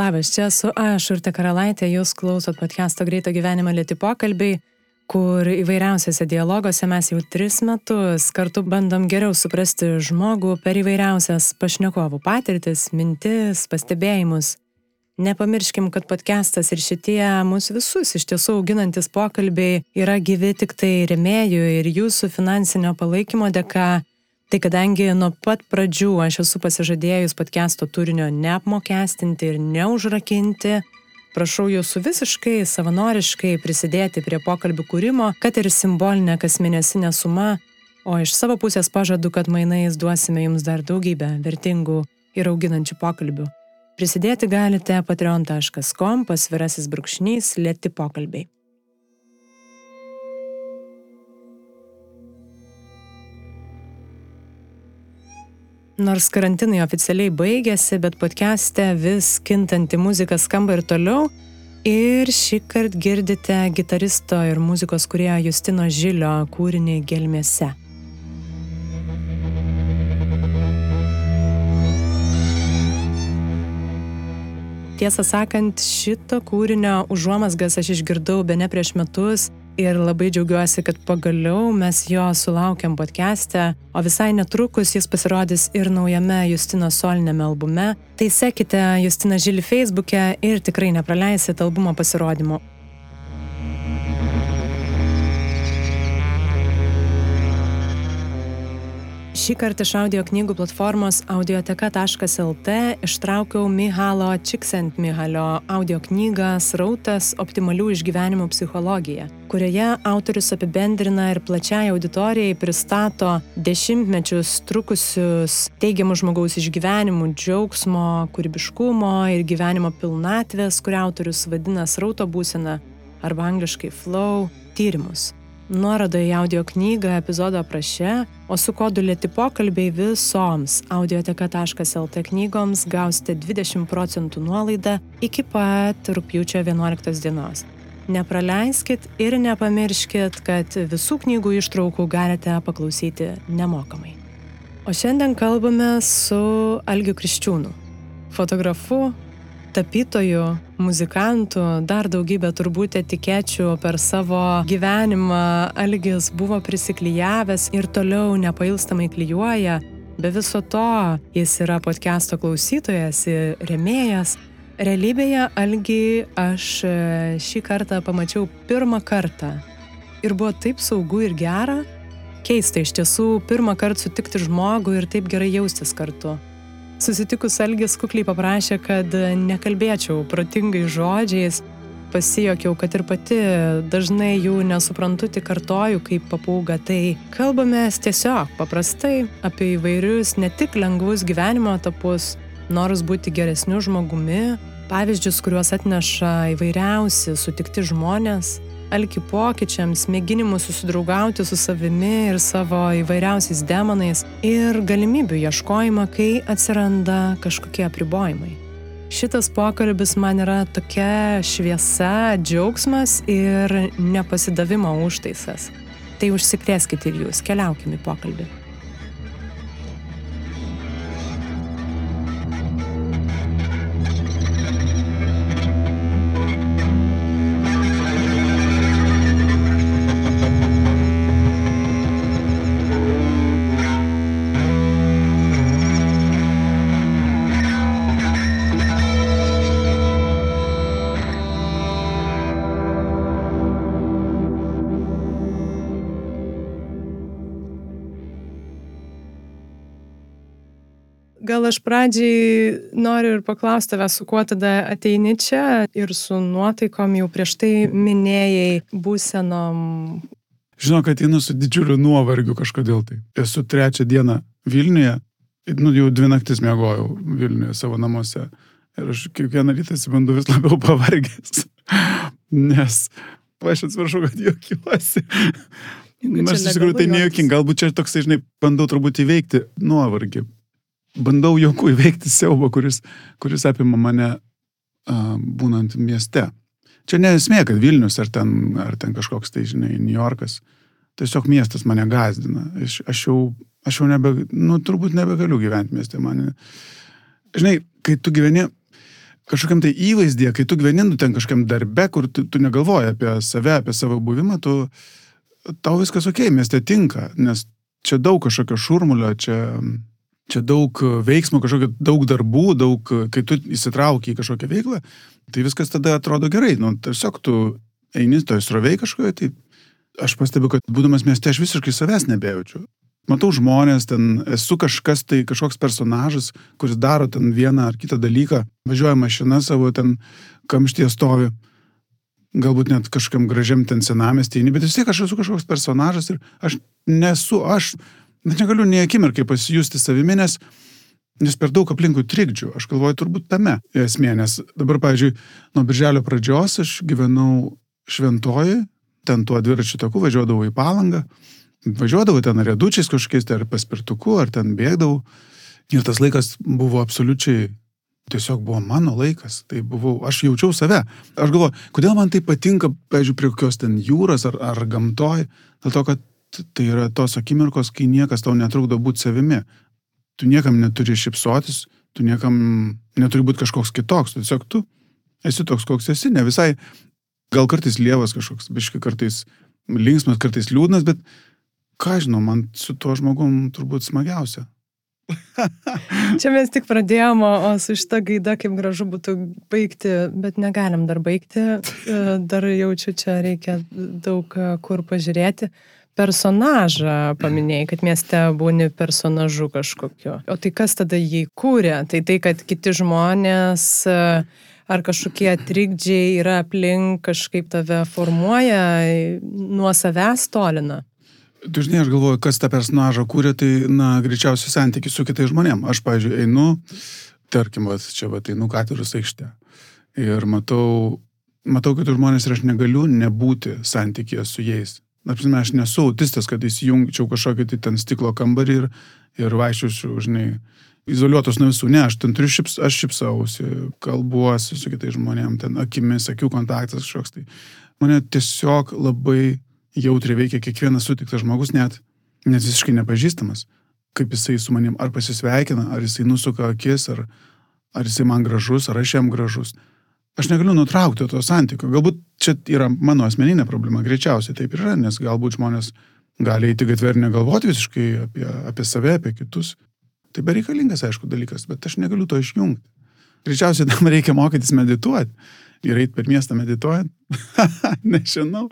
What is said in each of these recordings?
Labas, čia esu aš, Urte Karalaitė, jūs klausot podcast'o Greito gyvenimo lėti pokalbiai, kur įvairiausiose dialoguose mes jau tris metus kartu bandom geriau suprasti žmogų per įvairiausias pašnekovų patirtis, mintis, pastebėjimus. Nepamirškim, kad podcastas ir šitie mūsų visus iš tiesų auginantis pokalbiai yra gyvi tik tai remėjų ir jūsų finansinio palaikymo dėka Tai kadangi nuo pat pradžių aš esu pasižadėjus podcast'o turinio neapmokestinti ir neužrakinti, prašau jūsų visiškai savanoriškai prisidėti prie pokalbių kūrimo, kad ir simbolinė kasmėnesinė suma, o iš savo pusės pažadu, kad mainais duosime jums dar daugybę vertingų ir auginančių pokalbių. Prisidėti galite patreon.com pasvirasis brūkšnys lėti pokalbiai. Nors karantinai oficialiai baigėsi, bet podcast'e vis kintanti muzika skamba ir toliau. Ir šį kartą girdite gitaristo ir muzikos kurėjo Justino Žilio kūrinį gelmėse. Tiesą sakant, šito kūrinio užuomasgas aš išgirdau be ne prieš metus ir labai džiaugiuosi, kad pagaliau mes jo sulaukiam podcast'e, o visai netrukus jis pasirodys ir naujame Justino solinėme albume. Tai sekite Justiną Žilį Facebook'e ir tikrai nepraleisit albumo pasirodymo. Šį kartą iš audio knygų platformos audioteka.lt ištraukiau Mihalo Čiksent Mihalio audio knygą Srautas optimalių išgyvenimų psichologija, kurioje autorius apibendrina ir plačiai auditorijai pristato dešimtmečius trukusius teigiamų žmogaus išgyvenimų, džiaugsmo, kūrybiškumo ir gyvenimo pilnatvės, kurią autorius vadina srauto būsena arba angliškai flow tyrimus nuorodą į audio knygą epizodo apraše, o su kodu lėti pokalbiai visoms audioteka.lt knygoms gausite 20 procentų nuolaidą iki pat rūpjūčio 11 dienos. Nepraleiskit ir nepamirškit, kad visų knygų ištraukų galite paklausyti nemokamai. O šiandien kalbame su Algiu Kriščiūnu, fotografu, tapytojų, muzikantų, dar daugybę turbūt etikečių per savo gyvenimą Algis buvo prisiklyjavęs ir toliau nepailstamai klyjuoja. Be viso to jis yra podcast'o klausytojas ir remėjas. Realybėje Algį aš e, šį kartą pamačiau pirmą kartą. Ir buvo taip saugu ir gera. Keista iš tiesų pirmą kartą sutikti žmogų ir taip gerai jaustis kartu. Susitikus Algis kukliai paprašė, kad nekalbėčiau protingai žodžiais, pasijokiau, kad ir pati dažnai jų nesuprantu, tik kartoju kaip papūga. Tai kalbame tiesiog paprastai apie įvairius, ne tik lengvus gyvenimo etapus, norus būti geresniu žmogumi, pavyzdžius, kuriuos atneša įvairiausi sutikti žmonės alkį pokyčiams, mėginimų susidraugauti su savimi ir savo įvairiausiais demonais ir galimybių ieškojimą, kai atsiranda kažkokie apribojimai. Šitas pokalbis man yra tokia šviesa, džiaugsmas ir nepasidavimo užtaisas. Tai užsikrėskite ir jūs, keliaukime į pokalbį. Gal aš pradžiai noriu ir paklausti tavęs, su kuo tada ateini čia ir su nuotaikom jau prieš tai minėjai būsenom. Žinau, kad einu su didžiuliu nuovargiu kažkodėl tai. Esu trečią dieną Vilniuje, nu jau dvi naktis mėgojau Vilniuje savo namuose. Ir aš kiekvieną rytą atsibandu vis labiau pavargęs. Nes, aš atsiprašau, kad juokiuosi. Nors iš tikrųjų tai nejuoking, galbūt čia toksai, žinai, bandau turbūt įveikti nuovargį bandau joku įveikti siaubą, kuris, kuris apima mane uh, būnant mieste. Čia nesmė, kad Vilnius ar ten, ar ten kažkoks tai, žinai, New Yorkas. Tiesiog miestas mane gazdina. Aš, aš jau, aš jau nebe, nu, turbūt nebegaliu gyventi mieste. Man, žinai, kai tu gyveni kažkokiam tai įvaizdėje, kai tu gyveni nu, ten kažkokiam darbe, kur tu, tu negalvoji apie save, apie savo buvimą, tu, tau viskas ok, mieste tinka, nes čia daug kažkokio šurmulio, čia, čia daug veiksmų, kažkokio daug darbų, daug, kai tu įsitrauki į kažkokią veiklą, tai viskas tada atrodo gerai. Nu, tiesiog tu eini toj srovei kažkoje, tai aš pastebiu, kad būdamas mieste aš visiškai savęs nebejaučiu. Matau žmonės, ten esu kažkas tai, kažkoks personažas, kuris daro ten vieną ar kitą dalyką, važiuoja mašina savo ten kamštie stovi galbūt net kažkam gražiam ten senamestį, bet vis tiek aš esu kažkoks personažas ir aš nesu, aš net negaliu nei akimirkai pasijusti savimi, nes, nes per daug aplinkui trikdžių. Aš galvoju, turbūt tame esmė, nes dabar, pavyzdžiui, nuo birželio pradžios aš gyvenau šventoji, ten tuo dviračiu taku važiuodavau į palangą, važiuodavau ten redučiais kažkokiais, tai ar paspirtuku, ar ten bėgdavau. Ir tas laikas buvo absoliučiai tiesiog buvo mano laikas, tai buvau, aš jaučiau save. Aš galvoju, kodėl man tai patinka, pavyzdžiui, prie kokios ten jūros ar, ar gamtoj, dėl to, kad tai yra tos akimirkos, kai niekas tau netrukdo būti savimi. Tu niekam neturi šipsotis, tu niekam neturi būti kažkoks kitoks, tu tiesiog tu esi toks, koks esi, ne visai, gal kartais lievas kažkoks, biškai kartais linksmas, kartais liūdnas, bet ką žinau, man su tuo žmogum turbūt smagiausia. Čia mes tik pradėjome, o su šita gaida kaip gražu būtų baigti, bet negalim dar baigti. E, dar jaučiu, čia reikia daug e, kur pažiūrėti. Personažą paminėjai, kad mieste būni personažu kažkokiu. O tai kas tada jį kūrė? Tai tai, kad kiti žmonės e, ar kažkokie trikdžiai yra aplink kažkaip tave formuoja, nuo savęs tolina? Dažnai aš galvoju, kas tą personažą kūrė, tai, na, greičiausiai santykiai su kitais žmonėmis. Aš, pavyzdžiui, einu, tarkim, va, čia, va, einu katedros aikštė. Ir matau, matau kitus žmonės ir aš negaliu nebūti santykėje su jais. Apsime, aš nesu autistas, kad įsijungčiau kažkokį tai ten stiklo kambarį ir, ir vaikščiosiu, žinai, izoliuotos nuo visų. Ne, aš ten turiu šips, aš šipsausi, kalbuosi su kitais žmonėmis, ten akimis, akių kontaktas kažkoks. Tai mane tiesiog labai jautriai veikia kiekvienas sutiktas žmogus, net, net visiškai nepažįstamas, kaip jisai su manim ar pasisveikina, ar jisai nusuka akis, ar, ar jisai man gražus, ar aš jam gražus. Aš negaliu nutraukti to santykių. Galbūt čia yra mano asmeninė problema, greičiausiai taip yra, nes galbūt žmonės gali eiti gatvę ir negalvoti visiškai apie, apie save, apie kitus. Tai bereikalingas, aišku, dalykas, bet aš negaliu to išjungti. Greičiausiai tam reikia mokytis medituoti ir eiti per miestą medituojant. Nežinau.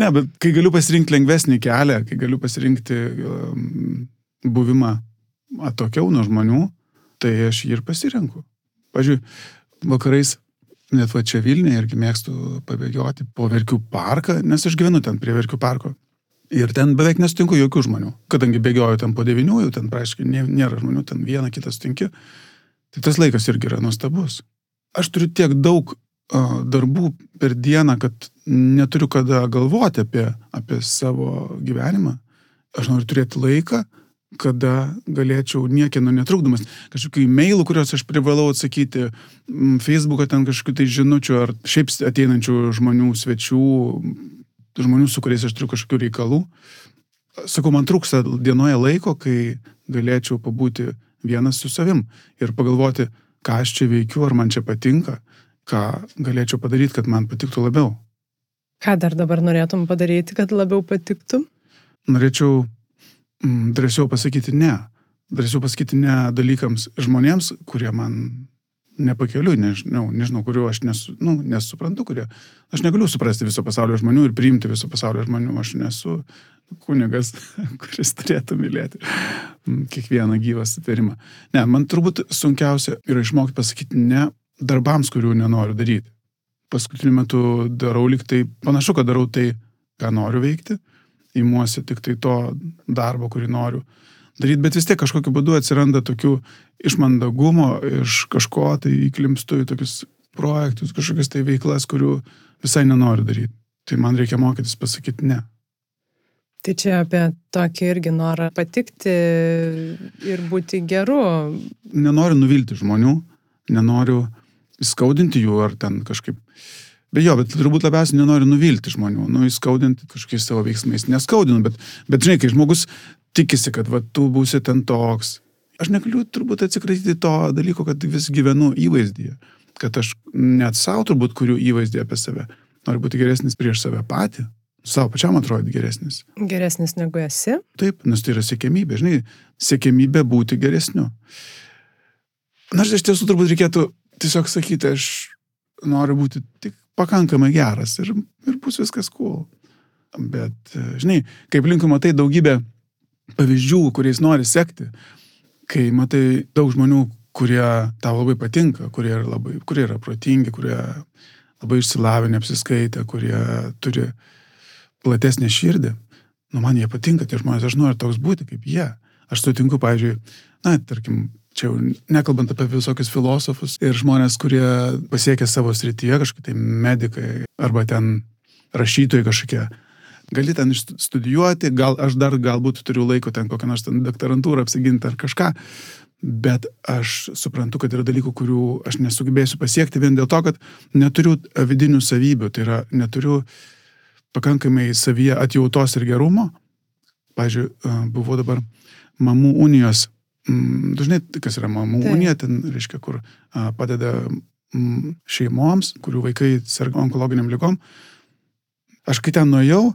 Ne, bet kai galiu pasirinkti lengvesnį kelią, kai galiu pasirinkti um, buvimą atokiau nuo žmonių, tai aš jį ir pasirenku. Pavyzdžiui, vakarais, net va čia Vilniuje irgi mėgstu pabėgioti po Verkių parką, nes aš gyvenu ten prie Verkių parko. Ir ten beveik nesutinku jokių žmonių. Kadangi bėgioju ten po devinių, jau ten praaiškiai nėra žmonių, ten vieną kitą sutinki. Tai tas laikas irgi yra nuostabus. Aš turiu tiek daug darbų per dieną, kad neturiu kada galvoti apie, apie savo gyvenimą. Aš noriu turėti laiką, kada galėčiau niekieno netrukdomas. Kažkokių e-mailų, kuriuos aš privalau atsakyti, Facebook'o ten kažkokių tai žinučių ar šiaip ateinančių žmonių, svečių, žmonių, su kuriais aš turiu kažkokių reikalų. Sakau, man trūksta dienoje laiko, kai galėčiau pabūti vienas su savim ir pagalvoti, ką aš čia veikiu, ar man čia patinka ką galėčiau padaryti, kad man patiktų labiau. Ką dar dabar norėtum padaryti, kad labiau patiktų? Norėčiau mm, drąsiau pasakyti ne. Drąsiau pasakyti ne dalykams žmonėms, kurie man nepakeliu, nežinau, nežinau, kuriuo aš nesu, nu, nesuprantu, kurie. Aš negaliu suprasti viso pasaulio žmonių ir priimti viso pasaulio žmonių. Aš nesu kunigas, kuris turėtų mylėti mm, kiekvieną gyvą sutvėrimą. Ne, man turbūt sunkiausia yra išmokti pasakyti ne darbams, kurių nenoriu daryti. Paskutiniu metu darau liktai, panašu, kad darau tai, ką noriu veikti, įmuosi tik tai to darbo, kurį noriu daryti, bet vis tiek kažkokiu būdu atsiranda tokių iš mandagumo, iš kažko tai įklimstu į tokius projektus, kažkokias tai veiklas, kurių visai nenoriu daryti. Tai man reikia mokytis pasakyti ne. Tai čia apie tokį irgi norą patikti ir būti geru. Nenoriu nuvilti žmonių, nenoriu įskaudinti jų ar ten kažkaip. Bet jo, bet turbūt labiausiai nenori nuvilti žmonių, nu, įskaudinti kažkokiais savo veiksmais. Neskaudinu, bet, bet žinai, kai žmogus tikisi, kad va, tu būsi ten toks. Aš negaliu turbūt atsikratyti to dalyko, kad vis gyvenu įvaizdyje. kad aš net savo turbūt kuriu įvaizdį apie save. Noriu būti geresnis prieš save patį, savo pačiam atrodyti geresnis. Geresnis negu esi? Taip, nes tai yra siekėmybė, žinai, siekėmybė būti geresniu. Nors iš tiesų turbūt reikėtų tiesiog sakyti, aš noriu būti tik pakankamai geras ir, ir bus viskas cool. Bet, žinai, kaip linkui matai daugybę pavyzdžių, kuriais nori sekti, kai matai daug žmonių, kurie tau labai patinka, kurie yra, labai, kurie yra protingi, kurie labai išsilavinę, apsiskaitę, kurie turi platesnę širdį. Nu, man jie patinka, tie žmonės, aš noriu toks būti kaip jie. Aš sutinku, pavyzdžiui, na, tarkim, čia jau nekalbant apie visokius filosofus ir žmonės, kurie pasiekė savo srityje, kažkokie tai medikai arba ten rašytojai kažkokie. Gali ten studijuoti, gal aš dar galbūt turiu laiko ten kokią nors ten doktorantūrą apsiginti ar kažką, bet aš suprantu, kad yra dalykų, kurių aš nesugebėsiu pasiekti vien dėl to, kad neturiu vidinių savybių, tai yra neturiu pakankamai savyje atjautos ir gerumo. Pavyzdžiui, buvau dabar mamų unijos, dažnai kas yra mamų tai. unija, ten reiškia, kur padeda šeimoms, kurių vaikai serga onkologiniam lygom. Aš kai ten nuėjau,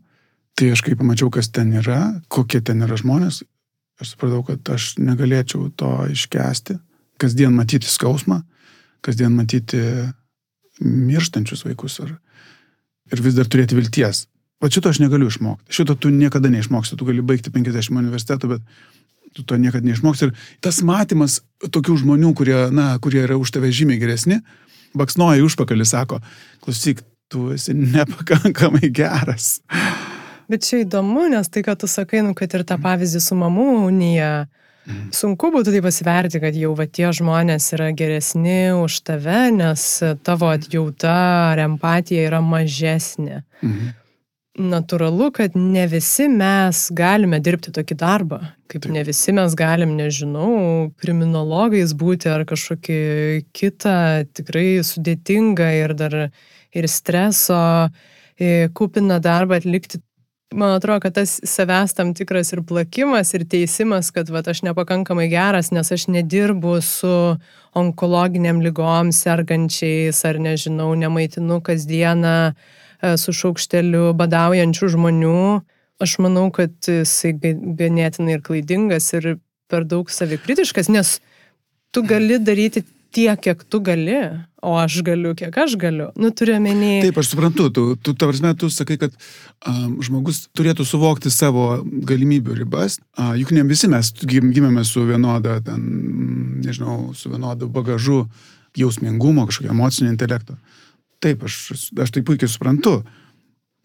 tai aš kai pamačiau, kas ten yra, kokie ten yra žmonės, Aš supratau, kad aš negalėčiau to iškesti, kasdien matyti skausmą, kasdien matyti mirštančius vaikus ir, ir vis dar turėti vilties. O šito aš negaliu išmokti. Šito tu niekada neišmoksi. Tu gali baigti 50 universitetų, bet tu to niekada neišmoksi. Ir tas matymas tokių žmonių, kurie, na, kurie yra už tave žymiai geresni, baksnoja į užpakalį, sako, klausyk, tu esi nepakankamai geras. Bet čia įdomu, nes tai, kad tu sakai, nu, kad ir tą pavyzdį su mamų unija, mm. sunku būtų tai pasiverti, kad jau va tie žmonės yra geresni už tave, nes tavo atjauta ar empatija yra mažesnė. Mm. Natūralu, kad ne visi mes galime dirbti tokį darbą, kaip Taip. ne visi mes galim, nežinau, kriminologais būti ar kažkokį kitą tikrai sudėtingą ir dar ir streso kupiną darbą atlikti man atrodo, kad tas savęs tam tikras ir plakimas, ir teisimas, kad va, aš nepakankamai geras, nes aš nedirbu su onkologiniam lygom sergančiais, ar nežinau, nemaitinu kasdieną e, su šaukšteliu badaujančių žmonių. Aš manau, kad jisai ganėtinai ir klaidingas, ir per daug savikritiškas, nes tu gali daryti tiek, kiek tu gali, o aš galiu, kiek aš galiu. Nu, turiu menį. Taip, aš suprantu, tu, tu, ta prasme, tu sakai, kad um, žmogus turėtų suvokti savo galimybių ribas. Uh, juk ne visi mes gimėme su vienoda, ten, nežinau, su vienodu bagažu jausmingumo, kažkokio emocinio intelekto. Taip, aš, aš tai puikiai suprantu.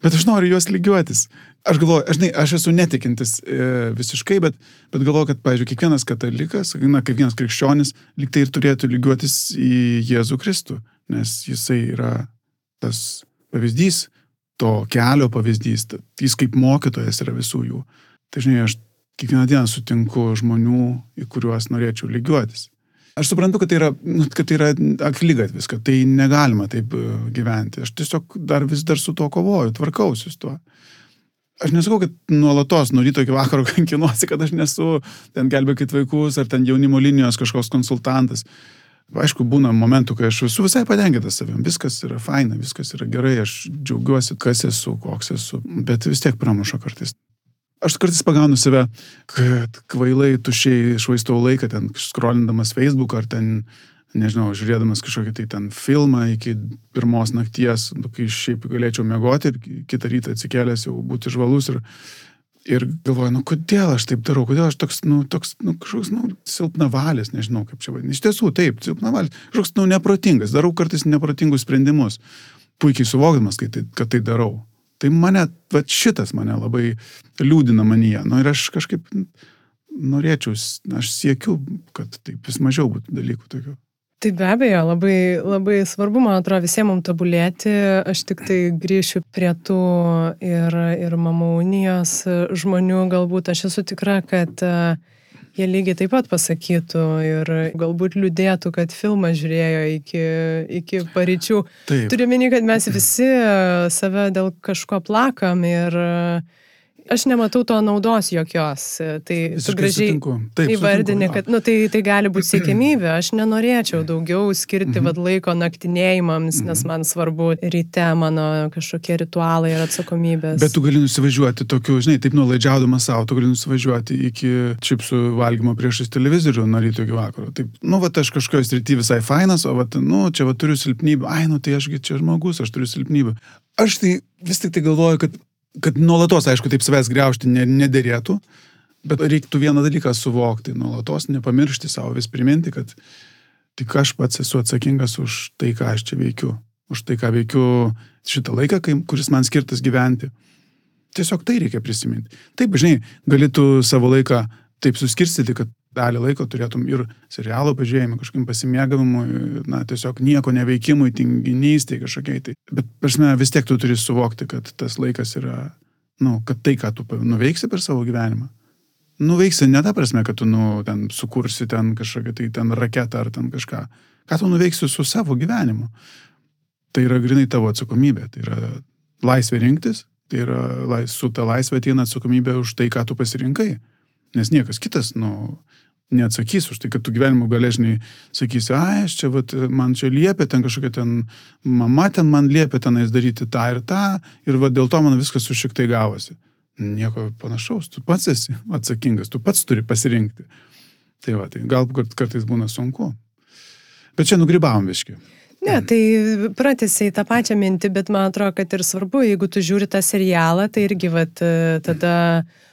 Bet aš noriu juos lygiuotis. Aš galvoju, aš, žinai, aš esu netikintis e, visiškai, bet, bet galvoju, kad, pavyzdžiui, kiekvienas katalikas, na, kiekvienas krikščionis, liktai ir turėtų lygiuotis į Jėzų Kristų, nes jisai yra tas pavyzdys, to kelio pavyzdys, jis kaip mokytojas yra visų jų. Tai žinai, aš kiekvieną dieną sutinku žmonių, į kuriuos norėčiau lygiuotis. Aš suprantu, kad tai yra, nu, kad tai yra aklygatvis, kad tai negalima taip e, gyventi. Aš tiesiog dar vis dar su tuo kovoju, tvarkausi su tuo. Aš nesakau, kad nuolatos nuo ryto iki vakaro kankinuosi, kad aš nesu ten gelbėkit vaikus ar ten jaunimo linijos kažkoks konsultantas. Aišku, būna momentų, kai aš esu visai patenkintas savim, viskas yra faina, viskas yra gerai, aš džiaugiuosi, kas esu, koks esu, bet vis tiek pramuša kartais. Aš kartais pagaunu save, kad kvailai tušiai švaistau laiką ten skrolindamas Facebook ar ten, nežinau, žiūrėdamas kažkokį tai ten filmą iki pirmos nakties, nu, kai šiaip galėčiau mėgoti ir kitą rytą atsikėlęs jau būti žvalus ir, ir galvoju, nu kodėl aš taip darau, kodėl aš toks, nu, toks, nu, kažkoks, nu, silpnavalis, nežinau kaip čia vadinasi. Iš tiesų, taip, silpnavalis, kažkoks, nu, neprotingas, darau kartais neprotingus sprendimus, puikiai suvokdamas, kad tai, kad tai darau. Tai mane, va šitas mane labai liūdina manyje. Nu, ir aš kažkaip norėčiau, aš siekiu, kad taip vis mažiau būtų dalykų tokių. Tai be abejo, labai, labai svarbu, man atrodo, visiems mums tobulėti. Aš tik tai grįšiu prie tų ir, ir mamų unijos žmonių, galbūt aš esu tikra, kad uh, jie lygiai taip pat pasakytų ir galbūt liūdėtų, kad filmą žiūrėjo iki, iki paryčių. Turiu meni, kad mes visi save dėl kažko plakam ir aš nematau to naudos jokios. Tai tu Visiškai gražiai. Taip, įvardini, sutinku, kad nu, tai, tai gali būti siekimybė. Aš nenorėčiau daugiau skirti Mhm. vad laiko naktinėjimams, nes man svarbu ryte mano kažkokie ritualai ir atsakomybės. Bet tu gali nusivažiuoti tokiu, žinai, taip nuolaidžiaudamas savo, tu gali nusivažiuoti iki čipsų valgymo priešais televizorių nuo ryto iki vakaro. Taip, nu, va, aš kažkokio srity visai fainas, o, va, nu, čia va turiu silpnybę. Ai, nu, tai ašgi čia žmogus, aš turiu silpnybę. Aš tai vis tik tai galvoju, kad, kad nuolatos, aišku, taip savęs greušti ne, nederėtų, bet reiktų vieną dalyką suvokti, nuolatos nepamiršti savo, vis priminti, kad tik aš pats esu atsakingas už tai, ką aš čia veikiu, už tai, ką veikiu šitą laiką, kai, kuris man skirtas gyventi. Tiesiog tai reikia prisiminti. Taip, žinai, galėtų savo laiką taip suskirstyti, kad dalį laiko turėtum ir serialo pažiūrėjimui, kažkokiam pasimėgavimui, na, tiesiog nieko neveikimui, tinginystėj kažkokiai. Tai. Bet, prasme, vis tiek tu turi suvokti, kad tas laikas yra, na, nu, kad tai, ką tu nuveiksi per savo gyvenimą, nuveiksi ne ta prasme, kad tu, nu, ten sukursi ten kažkokią tai ten raketą ar ten kažką. Ką tu nuveiksi su savo gyvenimu? Tai yra grinai tavo atsakomybė, tai yra laisvė rinktis, tai yra su ta laisvė ateina atsakomybė už tai, ką tu pasirinkai. Nes niekas kitas, nu, neatsakys už tai, kad tu gyvenimo galėžniai sakysi, ai, aš čia, vat, man čia liepia, ten kažkokia ten, mama ten man liepia tenais daryti tą ir tą, ir va dėl to man viskas su šiek tiek gavosi. Nieko panašaus, tu pats esi atsakingas, tu pats turi pasirinkti. Tai va, tai gal kart, kartais būna sunku. Bet čia nugrybavom viški. Ne, tai pratęsiai tą pačią mintį, bet man atrodo, kad ir svarbu, jeigu tu žiūri tą serialą, tai irgi vat, tada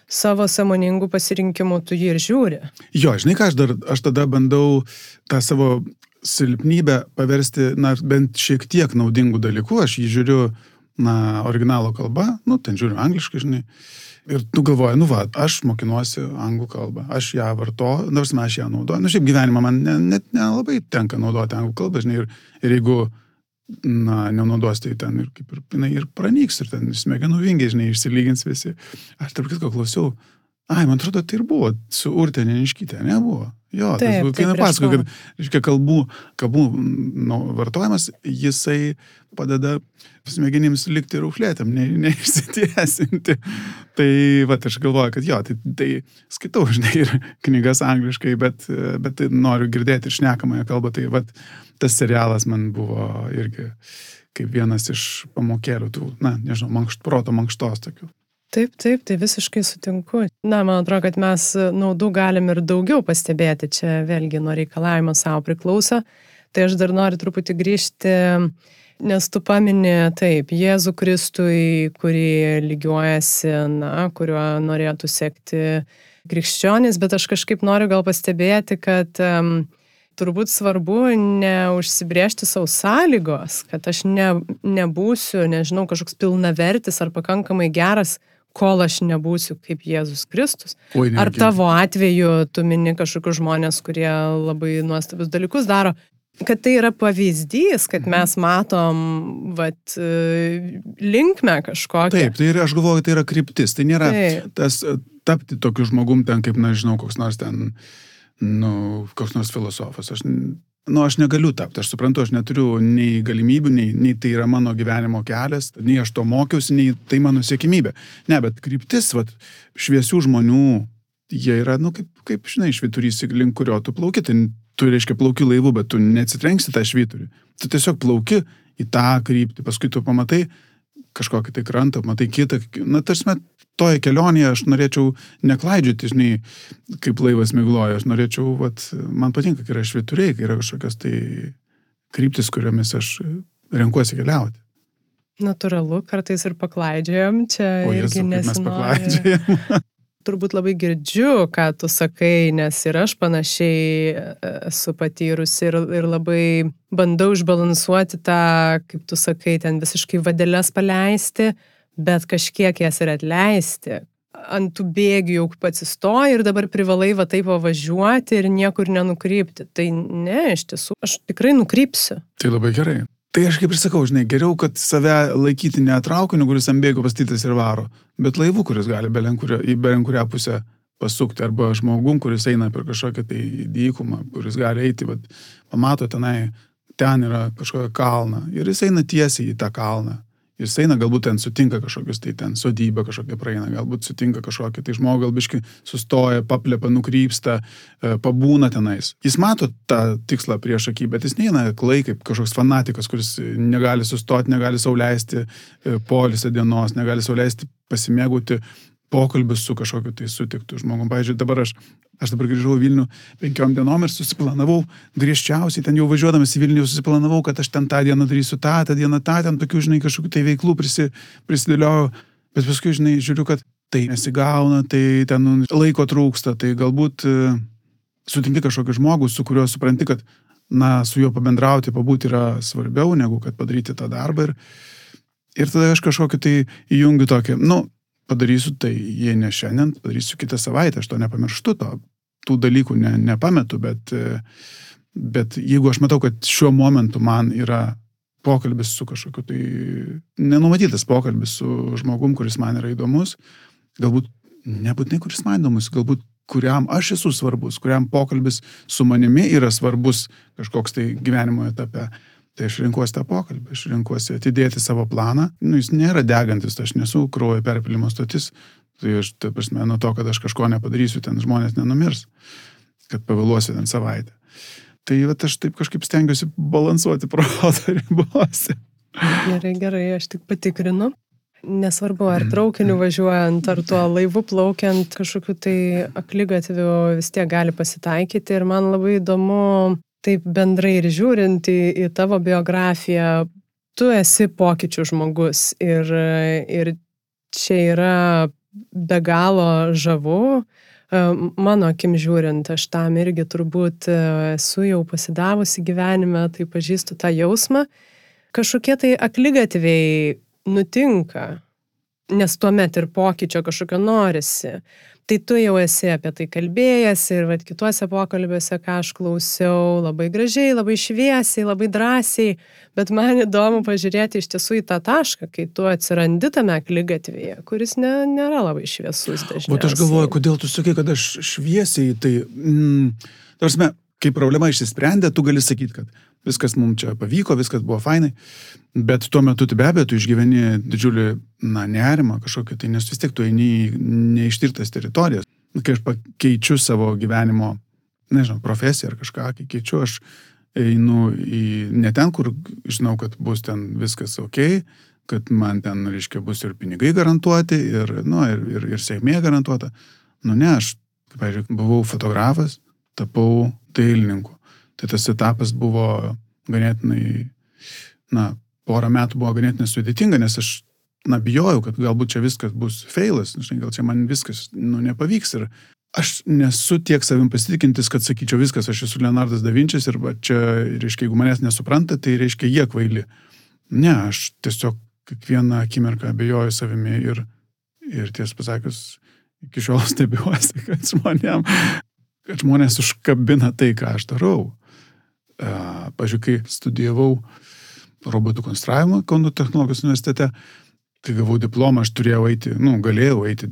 savo samoningų pasirinkimų tu jį ir žiūri. Jo, žinai ką, aš, dar, aš tada bandau tą savo silpnybę paversti, na, bent šiek tiek naudingų dalykų. Aš jį žiūriu, na, originalo kalba, nu, ten žiūriu angliškai, žinai. Ir tu galvoji, nu va, aš mokinuosi anglų kalbą, aš ją vartoju, nors mes ją naudoju. Nu, šiaip gyvenimą man net ne, ne nelabai tenka naudoti anglų kalbą, žinai, ir, ir jeigu, na, nenaudos, tai ten ir kaip ir, jinai ir pranyks, ir ten smegenų vingiai, žinai, išsilygins visi. Aš tarp kitko klausiau, ai, man atrodo, tai ir buvo su Urtė Neniškytė, nebuvo. Jo, Taip, tas, kai nepasako, kad, reiškia, kalbų, kalbų nu, vartojimas, jisai padeda smegenims likti rūklėtam, ne, neišsitiesinti. Tai, va, aš galvoju, kad jo, tai, tai skaitau, žinai, ir knygas angliškai, bet, bet tai noriu girdėti ir šnekamąją kalbą. Tai, va, tas serialas man buvo irgi kaip vienas iš pamokėlių tų, na, nežinau, mankšt, proto mankštos tokių. Taip, taip, tai visiškai sutinku. Na, man atrodo, kad mes naudų galim ir daugiau pastebėti, čia vėlgi nuo reikalavimo savo priklauso. Tai aš dar noriu truputį grįžti, nes tu pamini, taip, Jėzų Kristui, kurį lygiuojasi, na, kuriuo norėtų sekti krikščionys, bet aš kažkaip noriu gal pastebėti, kad um, turbūt svarbu neužsibriežti savo sąlygos, kad aš ne, nebūsiu, nežinau, kažkoks pilnavertis ar pakankamai geras kol aš nebūsiu kaip Jėzus Kristus. Oi, Ar nereikia. tavo atveju tu mini kažkokius žmonės, kurie labai nuostabius dalykus daro, kad tai yra pavyzdys, kad Mhm. mes matom, vat, linkme kažkokią. Taip, tai ir aš galvoju, tai yra kryptis. Tai nėra Taip. tas e, tapti tokiu žmogum ten, kaip, na, žinau, koks nors ten, nu, koks nors filosofas. Aš, nu, aš negaliu tapti, aš suprantu, aš neturiu nei galimybių, nei, nei tai yra mano gyvenimo kelias, nei aš to mokiausi, nei tai mano siekimybė. Ne, bet kryptis, vat, šviesių žmonių, jie yra, nu, kaip, kaip žinai, šviturys, link kurio tu plauki, tai tu, reiškia, plauki laivu, bet tu neatsitrenksi tą šviturį. Tu tiesiog plauki į tą kryptį, paskui tu pamatai kažkokį tai krantą, matai kitą, na, tarsi, toje kelionėje aš norėčiau neklaidžioti, žinai, kaip laivas migloja, aš norėčiau, vat, man patinka, kai yra švituriai, kai yra kažkokios tai kryptis, kuriomis aš renkuosi keliauti. Natūralu, kartais ir paklaidžiojam, čia O irgi mes nesinori. turbūt labai girdžiu, ką tu sakai, nes ir aš panašiai e, esu patyrusi ir, ir labai bandau išbalansuoti tą, kaip tu sakai, ten visiškai vadelės paleisti, bet kažkiek jas ir atleisti. Ant tų bėgių jau pats įstoji ir dabar privalai va taip važiuoti ir niekur nenukrypti. Tai ne, iš tiesų, aš tikrai nukrypsiu. Tai labai gerai. Tai aš kaip ir sakau, žinai, geriau, kad save laikyti ne traukiniu, kuris ant bėgo pastytas ir varo, bet laivu, kuris gali belenkurio, į belenkurią pusę pasukti, arba žmogum, kuris eina per kažkokią tai dykumą, kuris gali eiti, bet pamato tenai, ten yra kažkokia kalna ir jis eina tiesiai į tą kalną. Jis eina, galbūt ten sutinka kažkokius, tai ten sodybę kažkokią praeina, galbūt sutinka kažkokį, tai žmogų galbiškai sustoja, paplėpa, nukrypsta, e, pabūna tenais. Jis mato tą tikslą prieš akį, bet jis neina klai kaip kažkoks fanatikas, kuris negali sustoti, negali sauliaisti e, polisę dienos, negali sauliaisti pasimėgauti pokalbius su kažkokiu tai sutiktu žmogum. Pavyzdžiui, dabar aš, aš dabar grįžau į Vilnių penkiom dienom ir susiplanavau, griežčiausiai ten jau važiuodamas į Vilnių susiplanavau, kad aš ten tą dieną darysiu tą, tą dieną tą, ten tokių, žinai, kažkokių tai veiklų prisi, prisidėliojau, bet paskui, žinai, žiūriu, kad tai nesigauna, tai ten laiko trūksta, tai galbūt uh, sutinki kažkokį žmogų, su kuriuo supranti, kad, na, su juo pabendrauti, pabūti yra svarbiau, negu kad padaryti tą darbą. Ir, ir tada aš kažkokį tai įjungiu tokį, nu, padarysiu tai, jei ne šiandien, padarysiu kitą savaitę, aš to nepamirštu, to, tų dalykų ne, nepametu, bet, bet jeigu aš matau, kad šiuo momentu man yra pokalbis su kažkokiu tai nenumatytas pokalbis su žmogum, kuris man yra įdomus, galbūt nebūtinai kuris man įdomus, galbūt kuriam aš esu svarbus, kuriam pokalbis su manimi yra svarbus kažkoks tai gyvenimo etape, Tai aš renkuosi tą pokalbį, aš renkuosi atidėti savo planą. Nu, jis nėra degantis, aš nesu kraujo perpilimo stotis. Tai aš, ta prasme, nuo to, kad aš kažko nepadarysiu, ten žmonės nenumirs, kad pavėluosiu ten savaitę. Tai va, aš taip kažkaip stengiuosi balansuoti proto ribose. Gerai, gerai, aš tik patikrinu. Nesvarbu, ar traukiniu važiuojant, ar tuo laivu plaukiant, kažkokiu tai aklygatviu vis tiek gali pasitaikyti. Ir man labai įdomu taip bendrai ir žiūrint į, į tavo biografiją, tu esi pokyčių žmogus ir, ir čia yra be galo žavu. E, mano akim žiūrint, aš tam irgi turbūt esu jau pasidavusi gyvenime, tai pažįstu tą jausmą. Kažkokie tai aklygatviai nutinka, nes tuomet ir pokyčio kažkokio norisi. Tai tu jau esi apie tai kalbėjęs ir vat, kituose pokalbiuose, ką aš klausiau, labai gražiai, labai šviesiai, labai drąsiai, bet man įdomu pažiūrėti iš tiesų į tą tašką, kai tu atsirandi tame klygatvėje, kuris ne, nėra labai šviesus dažniausiai. O aš galvoju, kodėl tu sakai, kad aš šviesiai, tai, mm, tarsi, kai problema išsisprendė, tu gali sakyti, kad viskas mums čia pavyko, viskas buvo fainai, bet tuo metu tai be abejo tu išgyveni didžiulį, na, nerimą kažkokį, tai nes vis tiek tu eini į neištirtas teritorijas. Kai aš pakeičiu savo gyvenimo, nežinau, profesiją ar kažką, kai keičiu, aš einu į ne ten, kur žinau, kad bus ten viskas ok, kad man ten, reiškia, bus ir pinigai garantuoti, ir, nu, ir, ir, ir sėkmė garantuota. Nu ne, aš, kaip, pavyzdžiui, buvau fotografas, tapau dailininku. Tai tas etapas buvo ganėtinai, na, porą metų buvo ganėtinai sudėtinga, nes aš, na, bijojau, kad galbūt čia viskas bus feilas, žinai, gal čia man viskas, nu, nepavyks. Ir aš nesu tiek savim pasitikintis, kad sakyčiau viskas, aš esu Leonardas da Vinčias ir va, čia, reiškia, jeigu manęs nesupranta, tai reiškia jie kvaili. Ne, aš tiesiog kiekvieną akimirką abejoju savimi ir, ir tiesą pasakius, iki šiol stebiuosi, kad žmonėm, kad žmonės užkabina tai, ką aš darau. Pavyzdžiui, kai studijavau robotų konstravimą Kauno technologijos universitete, kai gavau diplomą, aš turėjau eiti, nu, galėjau eiti,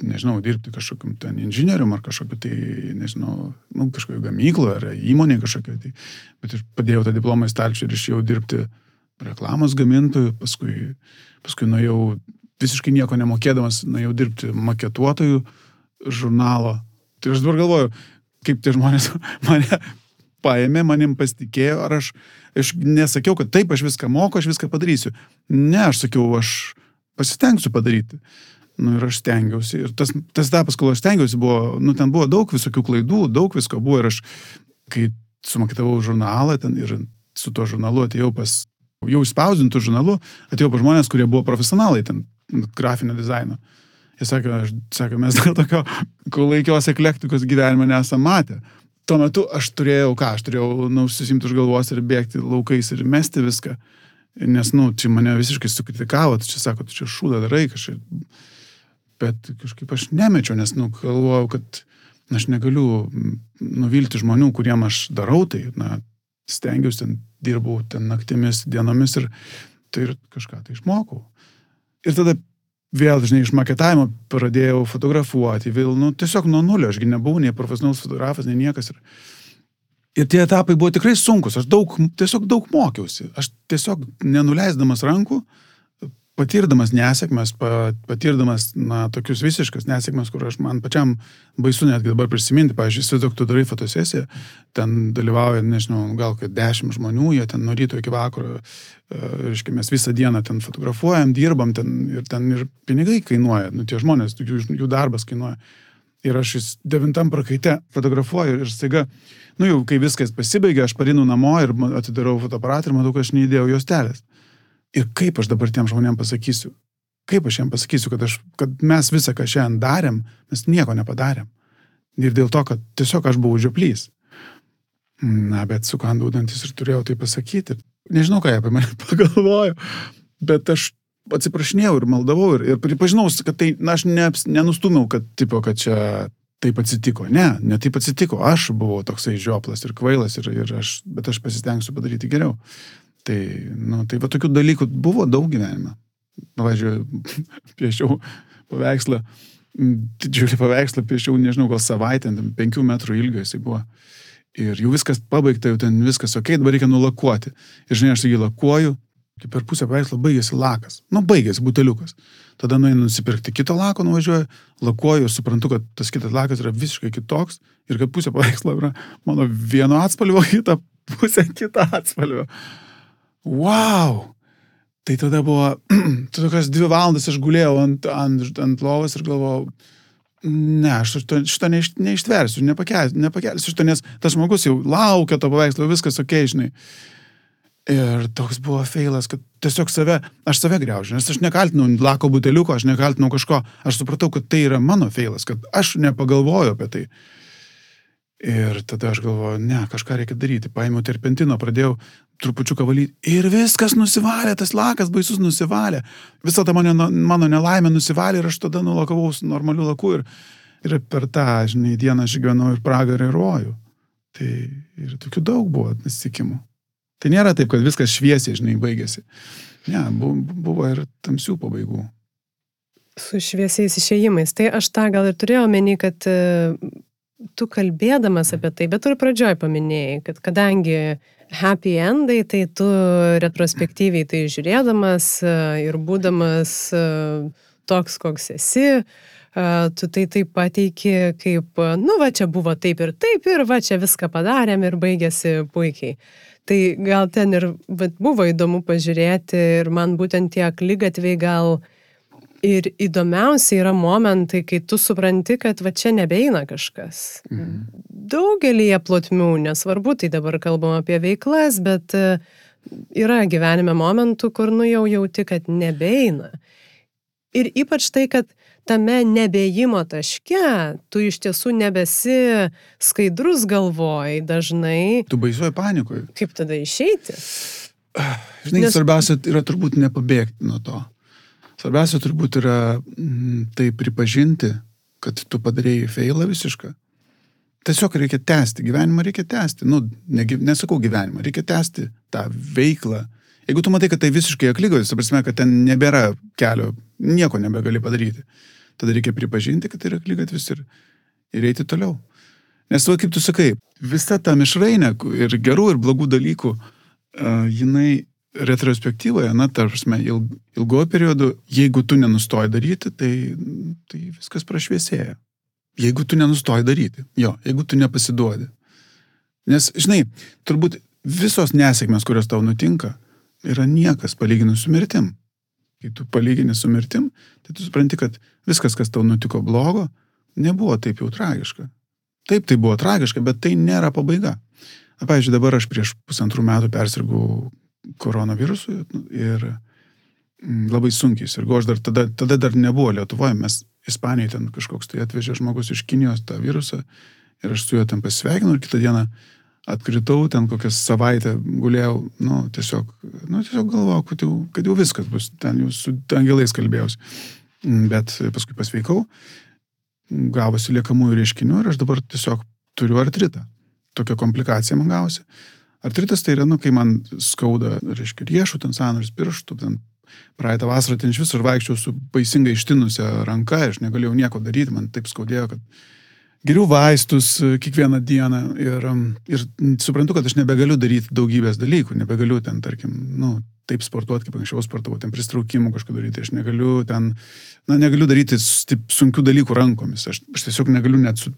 nežinau, dirbti kažkokiam ten inžinierium ar kažkokiu tai, nežinau, nu, kažkokiu gamykloje ar įmonėje kažkokiu tai. Bet aš padėjau tą diplomą į stalčių ir išėjau dirbti reklamos gamintojų, paskui, paskui nuėjau visiškai nieko nemokėdamas, nuėjau dirbti maketuotojų žurnalo. Tai aš dabar galvoju, kaip tie žmonės mane paėmė, manim pasitikėjo, ar aš, aš nesakiau, kad taip, aš viską moku, aš viską padarysiu. Ne, aš sakiau, aš pasistengsiu padaryti. Nu ir aš stengiausi. Ir tas, tas etapas, kol aš stengiausi, buvo, nu ten buvo daug visokių klaidų, daug visko buvo ir aš, kai sumakitavau žurnalą ten ir su tuo žurnalu atėjau pas, jau spausdintų žurnalu, atėjau pas žmonės, kurie buvo profesionalai ten grafinio dizaino. Jie sakė, aš, sakė mes dar tokio kolaikios eklektikos gyvenime nesame matę tuo metu aš turėjau, ką, aš turėjau, nu, susimti už galvos ir bėgti laukais ir mesti viską. Nes, nu, čia mane visiškai sukritikavo, tu čia sako, tu čia šūdą darai kažkaip. Bet kažkaip aš nemečiau, nes, nu, galvojau, kad aš negaliu nuvilti žmonių, kuriem aš darau tai, na, stengiausi ten, dirbau ten naktimis, dienomis ir tai ir kažką tai išmokau. Ir tada vėl, žinai, iš maketavimo pradėjau fotografuoti, vėl, nu, tiesiog nuo nulio, ašgi nebuvau nei profesionalus fotografas, nei niekas. Ir, ir tie etapai buvo tikrai sunkus, aš daug, tiesiog daug mokiausi. Aš tiesiog nenuleisdamas rankų patirdamas nesėkmes, patirdamas, na, tokius visiškas nesėkmes, kur aš man pačiam baisu netgi dabar prisiminti, pavyzdžiui, įsivaizduok, tu darai fotosesiją, ten dalyvauja, nežinau, gal kad dešimt žmonių, jie ten nuo ryto iki vakaro, e, reiškia, mes visą dieną ten fotografuojam, dirbam ten ir ten ir pinigai kainuoja, nu, tie žmonės, jų, jų darbas kainuoja. Ir aš vis devintam prakaite fotografuoju ir staiga, nu jau kai viskas pasibaigė, aš parinu namo ir atidarau fotoaparatą ir matau, kad aš neįdėjau jos telės. Ir kaip aš dabar tiem žmonėm pasakysiu? Kaip aš jiems pasakysiu, kad, aš, kad mes visą, ką šiandien darėm, mes nieko nepadarėm. Ir dėl to, kad tiesiog aš buvau žioplys. Na, bet sukandau dantis ir turėjau tai pasakyti. Nežinau, ką apie mane pagalvojo, bet aš atsiprašinėjau ir maldavau ir, ir pripažinau, kad tai, na, aš ne, nenustumiau, kad, tipo, kad čia taip atsitiko. Ne, ne taip atsitiko. Aš buvau toksai žioplas ir kvailas, ir, ir aš, bet aš pasistengsiu padaryti geriau. Tai, nu, tai va tokių dalykų buvo daug gyvenime. Važiuoju, piešiau paveikslą, didžiulį paveikslą piešiau, nežinau, gal savaitę, penkių metrų ilgio jisai buvo. Ir jau viskas pabaigta, jau ten viskas ok, dabar reikia nulakuoti. Ir žinai, aš jį lakuoju, kai per pusę paveikslo baigėsi lakas. Nu, baigėsi buteliukas. Tada nueinu nusipirkti kito lako, nuvažiuoju, lakuoju, suprantu, kad tas kitas lakas yra visiškai kitoks ir kad pusė paveikslo yra mano vieno atspalvio, kita pusė kita atspalvio wow! Tai tada buvo, tokias dvi valandas aš gulėjau ant, ant, ant lovos ir galvojau, ne, aš šito, šito neiš, neištversiu, nepakelsiu, nepakelsiu šito, nes tas žmogus jau laukia to paveikslo, viskas ok, žinai. Ir toks buvo feilas, kad tiesiog save, aš save greužiu, nes aš nekaltinau lako buteliuko, aš nekaltinau kažko, aš supratau, kad tai yra mano feilas, kad aš nepagalvoju apie tai. Ir tada aš galvoju, ne, kažką reikia daryti. Paėmiau terpentino, pradėjau trupučiuką valyti ir viskas nusivalė, tas lakas baisus nusivalė. Visa ta mano, mano nelaimė nusivalė ir aš tada nulakavau su normaliu laku ir, ir per tą, žinai, dieną aš gyvenau ir pragarą ir rojų. Tai ir tokių daug buvo atsitikimų. Tai nėra taip, kad viskas šviesiai, žinai, baigėsi. Ne, buvo, ir tamsių pabaigų. Su šviesiais išėjimais. Tai aš tą gal ir turėjau menį, kad tu kalbėdamas apie tai, bet tu ir pradžioj paminėjai, kad kadangi happy endai, tai tu retrospektyviai tai žiūrėdamas e, ir būdamas e, toks, koks esi, e, tu tai taip pateiki kaip, nu va čia buvo taip ir taip ir va čia viską padarėm ir baigėsi puikiai. Tai gal ten ir buvo įdomu pažiūrėti ir man būtent tie klygatviai gal Ir įdomiausia yra momentai, kai tu supranti, kad va čia nebeina kažkas. Mhm. Daugelį plotmių, nesvarbu, tai dabar kalbam apie veiklas, bet e, yra gyvenime momentų, kur nu jau jauti, kad nebeina. Ir ypač tai, kad tame nebėjimo taške tu iš tiesų nebesi skaidrus galvoj dažnai. Tu baisuoji panikoje. Kaip tada išeiti? Žinai, Nes... svarbiausia yra turbūt nepabėgti nuo to. Svarbiausia turbūt yra mm, tai pripažinti, kad tu padarėjai feilą visišką. Tiesiog reikia tęsti, gyvenimą reikia tęsti. Nu, ne, nesakau gyvenimą, reikia tęsti tą veiklą. Jeigu tu matai, kad tai visiškai aklygos, tu prasme, kad ten nebėra kelio, nieko nebegali padaryti, tada reikia pripažinti, kad tai yra aklygatvis ir, ir eiti toliau. Nes, va, kaip tu sakai, visa ta mišrainė ir gerų ir blogų dalykų, uh, jinai retrospektyvoje, na, tarpsme, ilg, ilgojo periodu, jeigu tu nenustoji daryti, tai, tai viskas prašviesėja. Jeigu tu nenustoji daryti, jo, jeigu tu nepasiduodi. Nes, žinai, turbūt visos nesėkmės, kurios tau nutinka, yra niekas palyginus su mirtim. Kai tu palygini su mirtim, tai tu supranti, kad viskas, kas tau nutiko blogo, nebuvo taip jau tragiška. Taip, tai buvo tragiška, bet tai nėra pabaiga. Na, pavyzdžiui, dabar aš prieš pusantrų metų persirgau koronavirusu ir mm, labai sunkiai sirgo. Aš dar tada, tada dar nebuvo Lietuvoje, mes Ispanijoje ten kažkoks tai atvežė žmogus iš Kinijos tą virusą ir aš su juo ten pasveikinau ir kitą dieną atkritau, ten kokią savaitę gulėjau, nu, tiesiog, nu, tiesiog galvojau, kad jau, kad jau viskas bus, ten jau su angelais kalbėjausi. Mm, bet paskui pasveikau, gavosi liekamųjų reiškinių ir aš dabar tiesiog turiu artritą. Tokia komplikacija man gavosi. Artritas tai yra, nu, kai man skauda, reiškia, riešų, ten sąnarius, pirštų, ten praeitą vasarą ten iš visur vaikščiau su baisingai ištinusią ranką, aš negalėjau nieko daryti, man taip skaudėjo, kad geriau vaistus e, kiekvieną dieną ir, ir suprantu, kad aš nebegaliu daryti daugybės dalykų, nebegaliu ten, tarkim, nu, taip sportuoti, kaip anksčiau sportavau, ten pristraukimų kažką daryti, aš negaliu ten, na, negaliu daryti taip, sunkių dalykų rankomis, aš, aš tiesiog negaliu net su,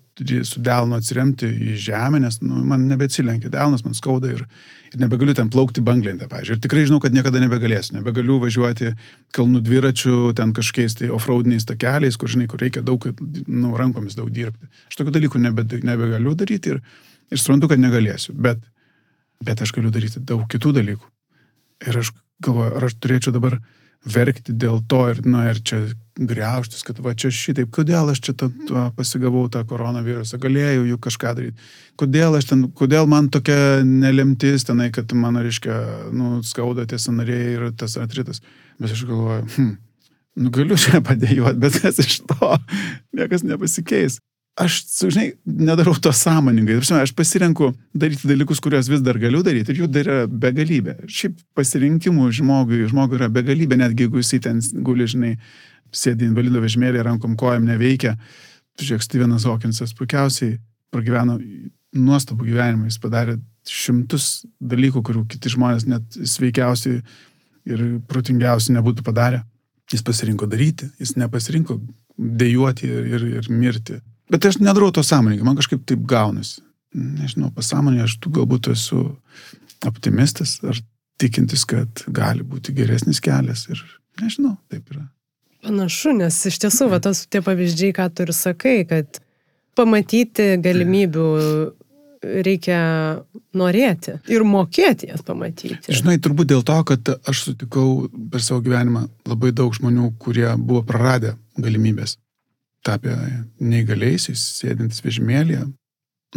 su delnu atsiremti į žemę, nes nu, man nebeatsilenkia delnas, man skauda ir, ir nebegaliu ten plaukti banglentę, pavyzdžiui. Ir tikrai žinau, kad niekada nebegalėsiu, nebegaliu važiuoti kalnų dviračių, ten kažkokiais tai offroadiniais takeliais, kur, žinai, kur reikia daug, nu, rankomis daug dirbti. Aš tokių dalykų nebe, nebegaliu daryti ir, ir suprantu, kad negalėsiu, bet, bet aš galiu daryti daug kitų dalykų. Ir aš galvoju, ar aš turėčiau dabar verkti dėl to ir, na, ir čia greuštis, kad va čia šitaip, kodėl aš čia tą, tą pasigavau tą koronavirusą, galėjau juk kažką daryti, kodėl aš ten, kodėl man tokia nelemtis tenai, kad man, reiškia, nu, skauda tie sanariai ir tas atritas. Bet aš galvoju, hm, nu galiu čia padėjuoti, bet kas iš to, niekas nepasikeis aš, žinai, nedarau to sąmoningai. Aš pasirenku daryti dalykus, kuriuos vis dar galiu daryti ir jų dar yra begalybė. Šiaip pasirinkimų žmogui, žmogui yra begalybė, netgi jeigu jisai ten guli, žinai, sėdi invalido vežimėlį, rankom kojam neveikia. Žiūrėk, Stevenas Hawkinsas puikiausiai pragyveno nuostabų gyvenimą, jis padarė šimtus dalykų, kurių kiti žmonės net sveikiausiai ir protingiausiai nebūtų padarę. Jis pasirinko daryti, jis nepasirinko dėjuoti ir, ir, ir mirti. Bet aš nedarau to sąmoningai, man kažkaip taip gaunasi. Nežinau, pasąmonė, aš tu galbūt esu optimistas ar tikintis, kad gali būti geresnis kelias ir nežinau, taip yra. Panašu, nes iš tiesų, va, tos tie pavyzdžiai, ką tu ir sakai, kad pamatyti galimybių reikia norėti ir mokėti jas pamatyti. Žinai, turbūt dėl to, kad aš sutikau per savo gyvenimą labai daug žmonių, kurie buvo praradę galimybės tapę neįgaliaisiais, sėdintis vežimėlėje.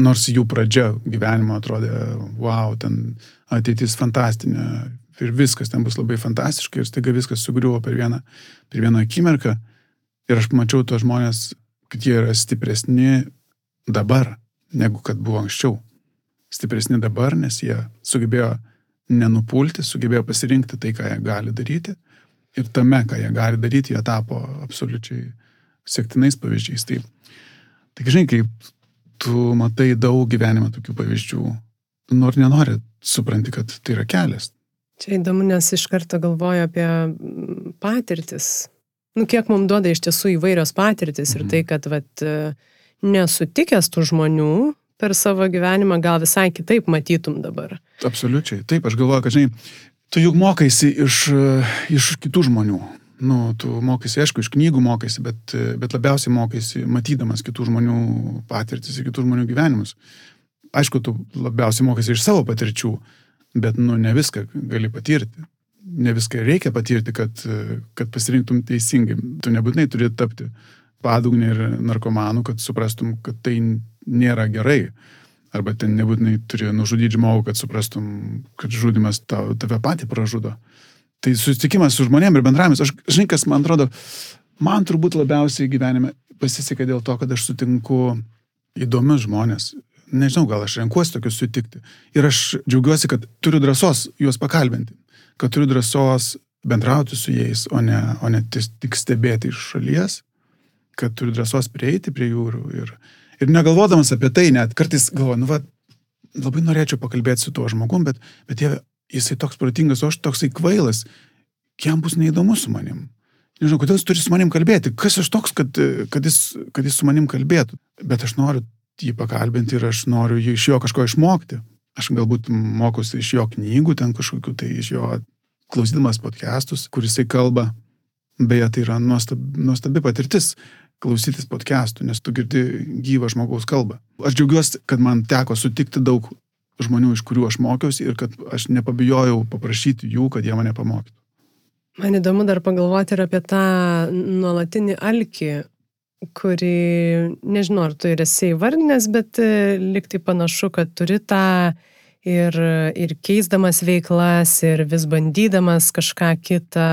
Nors jų pradžia gyvenimo atrodė, wow, ten ateitis fantastinė ir viskas ten bus labai fantastiška ir staiga viskas sugriuvo per vieną, per vieną akimirką. Ir aš pamačiau tos žmonės, kad jie yra stipresni dabar, negu kad buvo anksčiau. Stipresni dabar, nes jie sugebėjo nenupulti, sugebėjo pasirinkti tai, ką jie gali daryti. Ir tame, ką jie gali daryti, jie tapo absoliučiai sektinais pavyzdžiais. Tai, tai žinai, kai tu matai daug gyvenime tokių pavyzdžių, tu nori, nenori, supranti, kad tai yra kelias. Čia įdomu, nes iš karto galvoju apie mm, patirtis. Nu, kiek mums duoda iš tiesų įvairios patirtis mhm. ir tai, kad vat, nesutikęs tų žmonių per savo gyvenimą gal visai kitaip matytum dabar. Absoliučiai. Taip, aš galvoju, kad, žinai, tu juk mokaisi iš, iš kitų žmonių nu, tu mokaisi, aišku, iš knygų mokaisi, bet, bet labiausiai mokaisi matydamas kitų žmonių patirtis ir kitų žmonių gyvenimus. Aišku, tu labiausiai mokaisi iš savo patirčių, bet, nu, ne viską gali patirti. Ne viską reikia patirti, kad, kad pasirinktum teisingai. Tu nebūtinai turi tapti padugnė ir narkomanų, kad suprastum, kad tai nėra gerai. Arba ten nebūtinai turi nužudyti žmogų, kad suprastum, kad žudimas tave patį pražudo. Tai susitikimas su žmonėmis ir bendravimas, aš, žinai, kas man atrodo, man turbūt labiausiai gyvenime pasisekė dėl to, kad aš sutinku įdomius žmonės. Nežinau, gal aš renkuosi tokius sutikti. Ir aš džiaugiuosi, kad turiu drąsos juos pakalbinti, kad turiu drąsos bendrauti su jais, o ne, o ne tik stebėti iš šalies, kad turiu drąsos prieiti prie jūrų. Ir, ir negalvodamas apie tai, net kartais galvoju, nu, va, labai norėčiau pakalbėti su tuo žmogum, bet, bet jie jisai toks protingas, o aš toksai kvailas, jam bus neįdomu su manim. Nežinau, kodėl jis turi su manim kalbėti, kas aš toks, kad, kad, jis, kad jis su manim kalbėtų. Bet aš noriu jį pakalbinti ir aš noriu iš jo kažko išmokti. Aš galbūt mokosi iš jo knygų, ten kažkokiu, tai iš jo klausydamas podcastus, kur jisai kalba. Beje, tai yra nuostabi, nuostabi patirtis klausytis podcastų, nes tu girdi gyvą žmogaus kalbą. Aš džiaugiuosi, kad man teko sutikti daug žmonių, iš kurių aš mokiausi ir kad aš nepabijojau paprašyti jų, kad jie mane pamokytų. Man įdomu dar pagalvoti ir apie tą nuolatinį alkį, kurį, nežinau, ar tu ir esi įvardinęs, bet e, liktai panašu, kad turi tą ir, ir keisdamas veiklas, ir vis bandydamas kažką kitą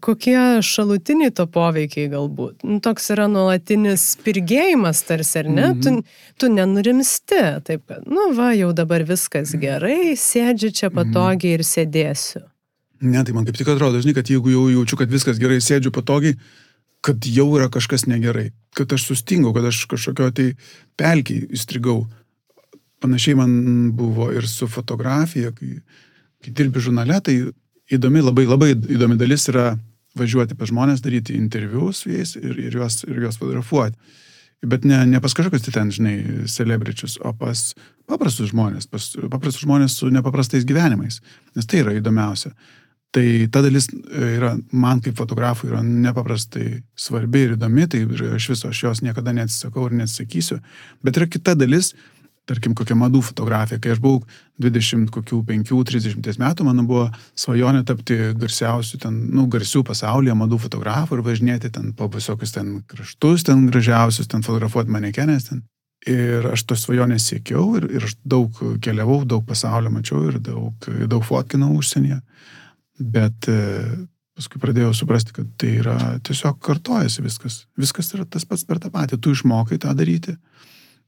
kokie šalutiniai to poveikiai galbūt? Nu, toks yra nuolatinis pirgėjimas tarsi, ar ne? Mm -hmm. tu, mhm. tu nenurimsti, taip kad, nu va, jau dabar viskas gerai, sėdžiu čia mhm. patogiai mm -hmm. ir sėdėsiu. Ne, tai man kaip tik atrodo, žinai, kad jeigu jau jaučiu, kad viskas gerai, sėdžiu patogiai, kad jau yra kažkas negerai, kad aš sustingau, kad aš kažkokio tai pelkiai įstrigau. Panašiai man buvo ir su fotografija, kai, kai dirbi žurnale, tai įdomi, labai, labai įdomi dalis yra važiuoti pas žmonės, daryti interviu su jais ir, ir, juos, ir juos fotografuoti. Bet ne, ne pas kažkokius tai ten, žinai, celebričius, o pas paprastus žmonės, pas paprastus žmonės su nepaprastais gyvenimais. Nes tai yra įdomiausia. Tai ta dalis e, yra, man kaip fotografui yra nepaprastai svarbi ir įdomi, tai iš viso aš jos niekada neatsisakau ir neatsisakysiu. Bet yra kita dalis, tarkim, kokia madų fotografija. Kai aš buvau 20, kokių 5-30 metų, mano buvo svajonė tapti garsiausių, ten, nu, garsių pasaulyje madų fotografų ir važinėti ten po visokius ten kraštus, ten gražiausius, ten fotografuoti manekenės. Ten. Ir aš tos svajonės siekiau ir, ir aš daug keliavau, daug pasaulio mačiau ir daug, daug fotkinau užsienyje. Bet e, paskui pradėjau suprasti, kad tai yra tiesiog kartojasi viskas. Viskas yra tas pats per tą patį. Tu išmokai tą daryti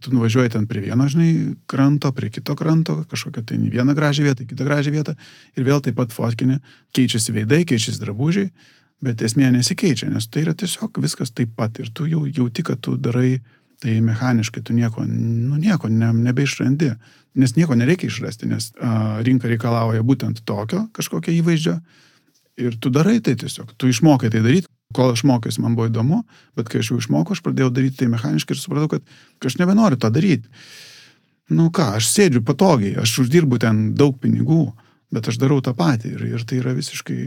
tu nuvažiuoji ten prie vieno, žinai, kranto, prie kito kranto, kažkokią tai vieną gražią vietą, kitą gražią vietą ir vėl taip pat fotkinė, keičiasi veidai, keičiasi drabužiai, bet esmė nesikeičia, nes tai yra tiesiog viskas taip pat ir tu jau jauti, kad tu darai tai mechaniškai, tu nieko, nu nieko ne, nebeišrandi, nes nieko nereikia išrasti, nes a, rinka reikalauja būtent tokio kažkokio įvaizdžio ir tu darai tai tiesiog, tu išmokai tai daryti, Kol aš mokiausi, man buvo įdomu, bet kai aš jau išmokau, aš pradėjau daryti tai mechaniškai ir supratau, kad aš nebenoriu to daryti. Nu ką, aš sėdžiu patogiai, aš uždirbu ten daug pinigų, bet aš darau tą patį ir, ir tai yra visiškai,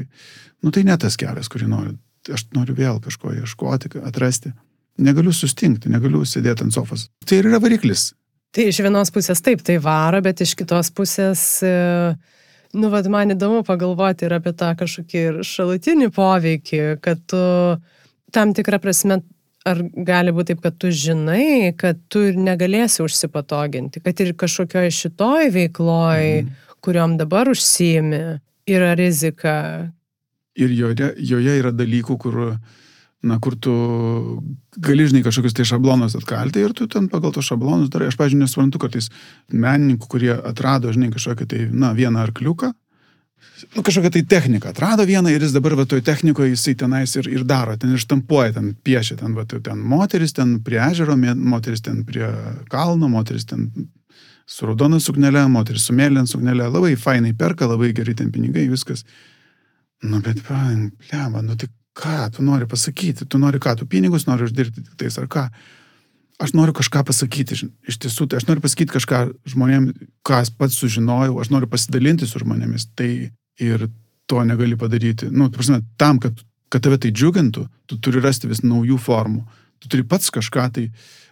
nu tai ne tas kelias, kurį noriu. Aš noriu vėl kažko ieškoti, atrasti. Negaliu sustingti, negaliu sėdėti ant sofos. Tai ir yra variklis. Tai iš vienos pusės taip, tai varo, bet iš kitos pusės... E Nu, vad man įdomu pagalvoti ir apie tą kažkokį ir šalutinį poveikį, kad tu tam tikrą prasme, ar gali būti taip, kad tu žinai, kad tu ir negalėsi užsipatoginti, kad ir kažkokioj šitoj veikloj, mm. kuriuom dabar užsijimi, yra rizika. Ir joje, joje yra dalykų, kur na, kur tu gali, žinai, kažkokius tai šablonus atkalti ir tu ten pagal tos šablonus darai. Aš, pažiūrėjau, nesuprantu kartais menininkų, kurie atrado, žinai, kažkokią tai, na, vieną arkliuką, nu, kažkokią tai techniką atrado vieną ir jis dabar va toj technikoje jisai tenais ir, ir daro, ten ištampuoja, ten piešia, ten, va, ten moteris ten prie ežero, moteris ten prie kalno, moteris ten su raudona suknelė, moteris su mėlyna suknelė, labai fainai perka, labai gerai ten pinigai, viskas. Nu, bet, plema, nu tik ką tu nori pasakyti, tu nori ką, tu pinigus nori uždirbti tik tais ar ką. Aš noriu kažką pasakyti, iš tiesų, tai aš noriu pasakyti kažką žmonėms, ką pats sužinojau, aš noriu pasidalinti su žmonėmis, tai ir to negali padaryti. Nu, prasme, tam, kad, kad tave tai džiugintų, tu turi rasti vis naujų formų, tu turi pats kažką tai uh,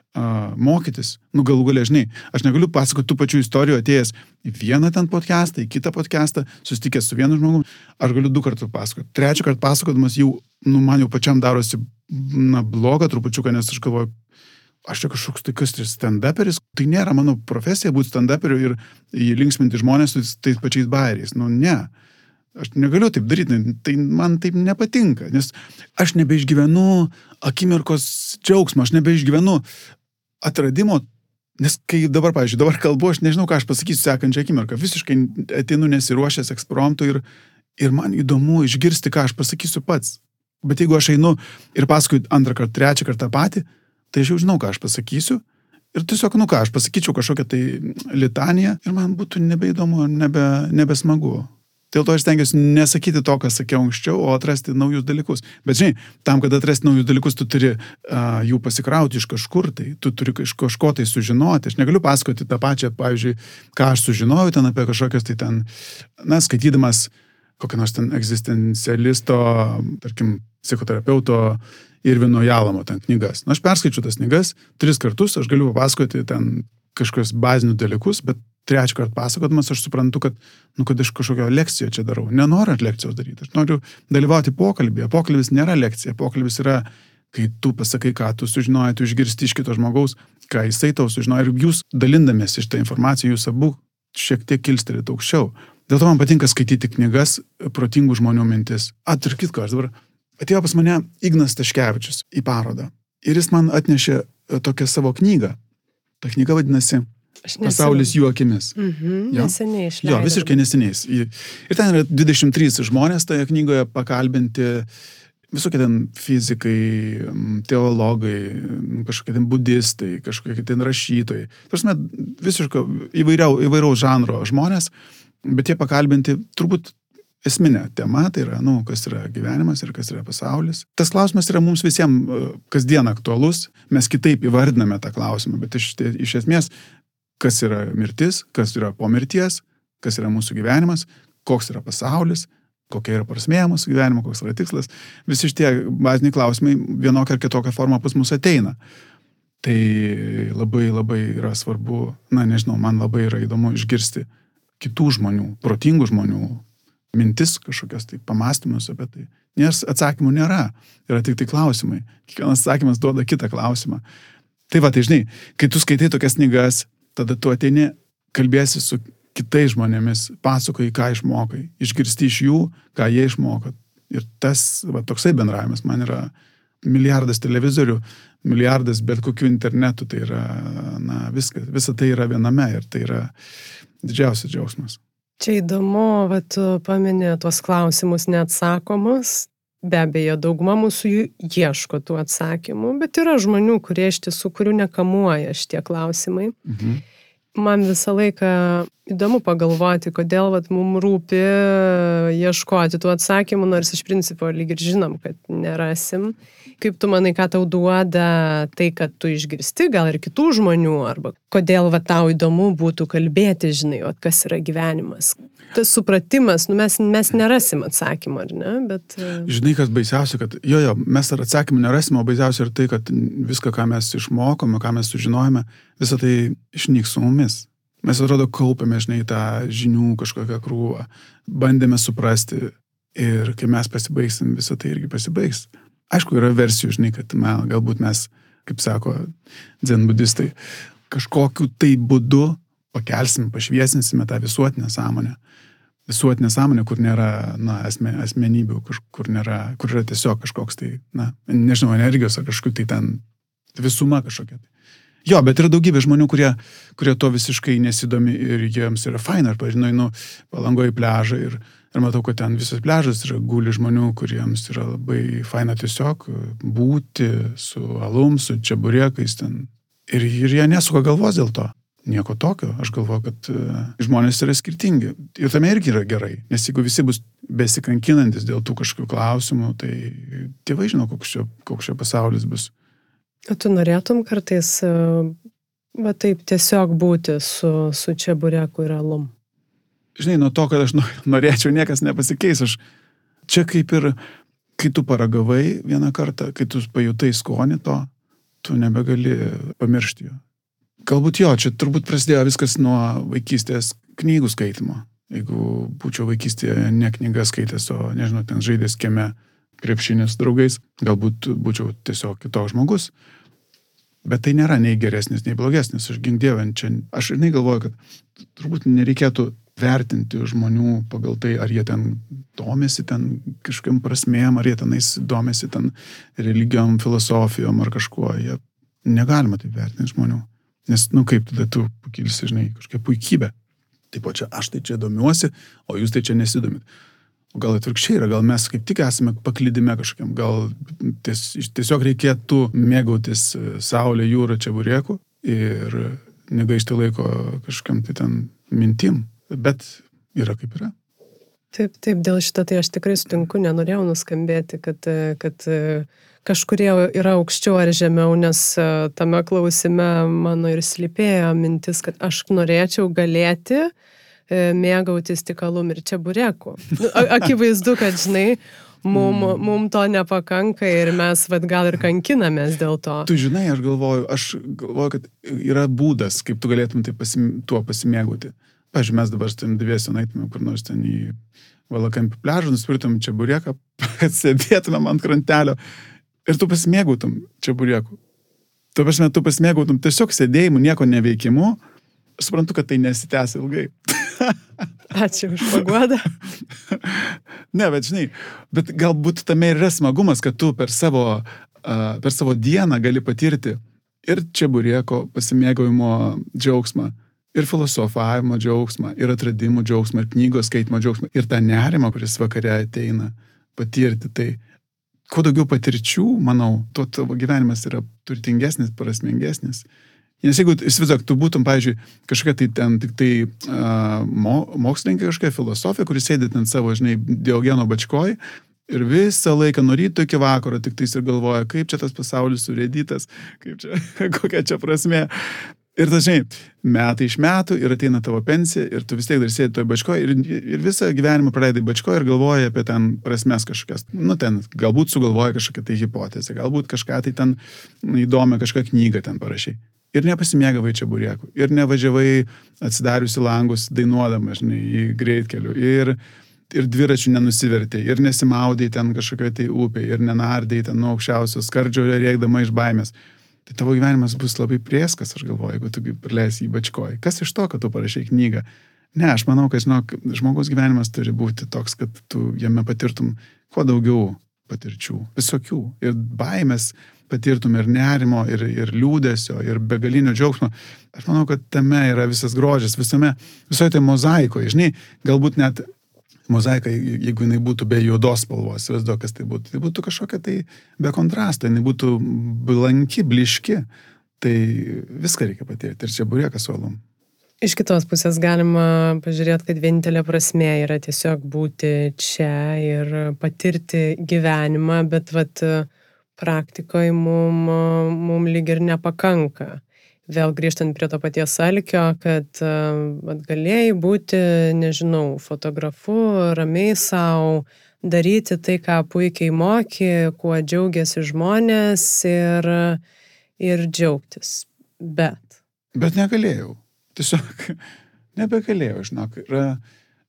mokytis. Nu, galų galia, žinai, aš negaliu pasakoti tų pačių istorijų atėjęs į vieną ten podcastą, į kitą podcastą, susitikęs su vienu žmogumi, aš galiu du kartus pasakoti. Trečią kartą pasakodamas jau, nu, man jau pačiam darosi, na, bloga trupučiuką, nes aš galvoju, aš čia kažkoks tai kas tai stand-uperis, tai nėra mano profesija būti stand-uperiu ir linksminti žmonės su tais pačiais bairiais. Nu, ne. Aš negaliu taip daryti, tai man taip nepatinka, nes aš nebeišgyvenu akimirkos džiaugsmo, aš nebeišgyvenu atradimo, nes kai dabar, pavyzdžiui, dabar kalbu, aš nežinau, ką aš pasakysiu sekančią akimirką, visiškai atinu nesiruošęs ekspromptų ir, ir man įdomu išgirsti, ką aš pasakysiu pats. Bet jeigu aš einu ir paskui antrą kartą, trečią kartą tą patį, tai aš jau žinau, ką aš pasakysiu. Ir tiesiog, nu ką, aš pasakyčiau kažkokią tai litaniją ir man būtų nebeįdomu, nebe, nebesmagu. Dėl to aš stengiuosi nesakyti to, ką sakiau anksčiau, o atrasti naujus dalykus. Bet žinai, tam, kad atrasti naujus dalykus, tu turi uh, jų pasikrauti iš kažkur, tai tu turi iš kažko tai sužinoti. Aš negaliu pasakoti tą pačią, pavyzdžiui, ką aš sužinojau ten apie kažkokias tai ten, na, skaitydamas kokią nors ten egzistencialisto, tarkim, psichoterapeuto Irvino Jalamo ten knygas. Na, aš perskaičiu tas knygas tris kartus, aš galiu papasakoti ten kažkokius bazinius dalykus, bet trečią kartą pasakodamas aš suprantu, kad, nu, kad aš kažkokio lekcijo čia darau. Nenoriu lekcijos daryti, aš noriu dalyvauti pokalbėje. Pokalbis nėra lekcija, pokalbis yra, kai tu pasakai, ką tu sužinojai, tu išgirsti iš kito žmogaus, ką jisai tau sužinojo ir jūs dalindamės iš tą informaciją, jūs abu šiek tiek kilstelite aukščiau. Dėl to man patinka skaityti knygas, protingų žmonių mintis. At ir kitko, aš dabar atėjo pas mane Ignas Taškevičius į parodą. Ir jis man atnešė e, tokią savo knygą. Ta knyga vadinasi Pasaulis jų akimis. Mhm, jo? Neseniai išleidau. Jo, visiškai neseniai. Ir ten yra 23 žmonės toje knygoje pakalbinti, visokie ten fizikai, teologai, kažkokie ten budistai, kažkokie ten rašytojai. Prasme, visiškai įvairiau, įvairiaus žanro žmonės, bet jie pakalbinti turbūt esminė tema, tai yra, nu, kas yra gyvenimas ir kas yra pasaulis. Tas klausimas yra mums visiems e, kasdien aktualus, mes kitaip įvardiname tą klausimą, bet iš, iš esmės, kas yra mirtis, kas yra po mirties, kas yra mūsų gyvenimas, koks yra pasaulis, kokia yra prasmė mūsų gyvenimo, koks yra tikslas, visi šitie baziniai klausimai vienokia ar kitokia forma pas mus ateina. Tai labai labai yra svarbu, na nežinau, man labai yra įdomu išgirsti kitų žmonių, protingų žmonių, mintis kažkokias tai pamastymus apie tai. Nes atsakymų nėra, yra tik tai klausimai. Kiekvienas atsakymas duoda kitą klausimą. Tai va, tai žinai, kai tu skaitai tokias knygas, tada tu ateini, kalbėsi su kitais žmonėmis, pasakoji, ką išmokai, išgirsti iš jų, ką jie išmoko. Ir tas, va, toksai bendravimas man yra milijardas televizorių, milijardas bet kokių internetų, tai yra, na, viskas, visa tai yra viename ir tai yra didžiausias džiaugsmas. Čia įdomu, kad tu paminė tuos klausimus neatsakomus. Be abejo, dauguma mūsų ieško tų atsakymų, bet yra žmonių, kurie iš tiesų, kurių nekamuoja šitie klausimai. Mhm. Man visą laiką įdomu pagalvoti, kodėl vat, mums rūpi ieškoti tų atsakymų, nors iš principo lyg ir žinom, kad nerasim. Kaip tu manai, ką tau duoda tai, kad tu išgirsti gal ir kitų žmonių, arba kodėl va, tau įdomu būtų kalbėti, žinai, o kas yra gyvenimas. Tas supratimas, nu, mes, mes nerasim atsakymą, ar ne? Bet... E, žinai, kas baisiausia, kad jo, jo, mes ar atsakymų nerasim, o baisiausia ir tai, kad viską, ką mes išmokome, ką mes sužinojame, visą tai išnyks su mumis. Mes atrodo kaupiame, žinai, tą žinių kažkokią krūvą, bandėme suprasti ir kai mes pasibaigsim, visą tai irgi pasibaigs. Aišku, yra versijų, žinai, kad man, galbūt mes, kaip sako dzen budistai, kažkokiu tai būdu pakelsim, pašviesinsime tą visuotinę sąmonę. Visuotinė sąmonė, kur nėra, na, asme, asmenybių, kur, nėra, kur yra tiesiog kažkoks tai, na, nežinau, energijos ar kažkokiu tai ten visuma kažkokia. Tai. Jo, bet yra daugybė žmonių, kurie, kurie to visiškai nesidomi ir jiems yra faina, ar, pažinai, nu, palangoji pležą ir, Ir matau, kad ten visas pležas yra guli žmonių, kuriems yra labai faina tiesiog būti su alum, su čiaburiekais ten. Ir, ir jie nesuka galvos dėl to. Nieko tokio. Aš galvoju, kad uh, žmonės yra skirtingi. Ir tame irgi yra gerai. Nes jeigu visi bus besikankinantis dėl tų kažkokių klausimų, tai tėvai žino, koks čia, koks čia pasaulis bus. O tu norėtum kartais, uh, va taip, tiesiog būti su, su čiabureku ir alum? žinai, nuo to, kad aš norėčiau, niekas nepasikeis. Aš čia kaip ir, kai tu paragavai vieną kartą, kai tu pajutai skonį to, tu nebegali pamiršti jo. Galbūt jo, čia turbūt prasidėjo viskas nuo vaikystės knygų skaitimo. Jeigu būčiau vaikystėje ne knyga skaitęs, o, nežinau, ten žaidęs kieme krepšinės draugais, galbūt būčiau tiesiog kitoks žmogus. Bet tai nėra nei geresnis, nei blogesnis. Aš gindėvant čia, aš ir negalvoju, kad turbūt nereikėtų vertinti žmonių pagal tai, ar jie ten domisi ten kažkokiam prasmėm, ar jie tenais domisi ten religijom, filosofijom ar kažkuo. Jie negalima taip vertinti žmonių. Nes, nu kaip tada tu pakilsi, žinai, kažkokia puikybė. Taip, o čia aš tai čia domiuosi, o jūs tai čia nesidomit. O gal atvirkščiai yra, gal mes kaip tik esame paklydime kažkokiam, gal ties, tiesiog reikėtų mėgautis e, saulė, jūra, čia burėku ir negaišti laiko kažkam tai ten mintim bet yra kaip yra. Taip, taip, dėl šito tai aš tikrai sutinku, nenorėjau nuskambėti, kad, kad kažkurie yra aukščiau ar žemiau, nes tame klausime mano ir slipėjo mintis, kad aš norėčiau galėti e, mėgautis tik alum ir čia bureku. Nu, akivaizdu, kad, žinai, mum, mm. mum to nepakanka ir mes vad gal ir kankinamės dėl to. Tu žinai, aš galvoju, aš galvoju, kad yra būdas, kaip tu galėtum tai pasim, tuo pasimėgauti. Pavyzdžiui, mes dabar su tam dviesiu naitume kur nors ten į Valakampį pležą, nusipirtum čia burieką, sėdėtumėm ant krantelio ir tu pasimėgautum čia burieku. Tu prasme, tu pasimėgautum tiesiog sėdėjimu, nieko neveikimu. Suprantu, kad tai nesitęs ilgai. Ačiū už paguodą. ne, bet žinai, bet galbūt tame ir yra smagumas, kad tu per savo, uh, per savo dieną gali patirti ir čia burieko pasimėgaujimo džiaugsmą ir filosofavimo džiaugsmą, ir atradimų džiaugsmą, ir knygos skaitimo džiaugsmą, ir tą nerimą, kuris vakare ateina patirti. Tai kuo daugiau patirčių, manau, tuo tavo gyvenimas yra turtingesnis, prasmingesnis Nes jeigu įsivaizduok, tu būtum, pavyzdžiui, kažkokia tai ten tik tai uh, mo, mokslininkė, kažkokia filosofija, kuris sėdė ten savo, žinai, Diogeno bačkoj ir visą laiką nuo ryto iki vakaro tik tais ir galvoja, kaip čia tas pasaulis surėdytas, kaip čia, kokia čia prasme. Ir dažnai metai iš metų ir ateina tavo pensija ir tu vis tiek dar sėdi toje bačkoje ir, ir visą gyvenimą praleidai bačkoje ir galvoji apie ten prasmes kažkokias. Nu, ten galbūt sugalvoji kažkokią tai hipotezę, galbūt kažką tai ten įdomią kažkokią knygą ten parašai ir nepasimėgavai čia burėkų, ir nevažiavai atsidariusi langus dainuodama, žinai, į greitkelių, ir, ir dviračių nenusivertė, ir nesimaudai ten kažkokioje tai upėje, ir nenardai ten nuo aukščiausio skardžio rėkdama iš baimės. Tai tavo gyvenimas bus labai prieskas, aš galvoju, jeigu tu praleisi į bačkoj. Kas iš to, kad tu parašai knygą? Ne, aš manau, kad, žinok, žmogaus gyvenimas turi būti toks, kad tu jame patirtum kuo daugiau patirčių, visokių. Ir baimės, patirtum ir nerimo, ir, ir liūdėsio, ir begalinio džiaugsmo. Aš manau, kad tame yra visas grožis, visame, visoje tai mozaikoje. Žinai, galbūt net mozaika, jeigu jinai būtų be juodos spalvos, įsivaizduoju, kas tai būtų. Tai būtų kažkokia tai be kontrasto, jinai būtų blanki, bliški. Tai viską reikia patirti. Ir čia burėkas suolum. Iš kitos pusės galima pažiūrėti, kad vienintelė prasme yra tiesiog būti čia ir patirti gyvenimą, bet vat, praktikoje mum, mum lyg ir nepakanka. Vėl grįžtant prie to paties alkio, kad vat, galėjai būti, nežinau, fotografu, ramiai savo, daryti tai, ką puikiai moki, kuo džiaugiasi žmonės ir, ir džiaugtis. Bet. Bet negalėjau. Tiesiog nebegalėjau, žinok. Yra,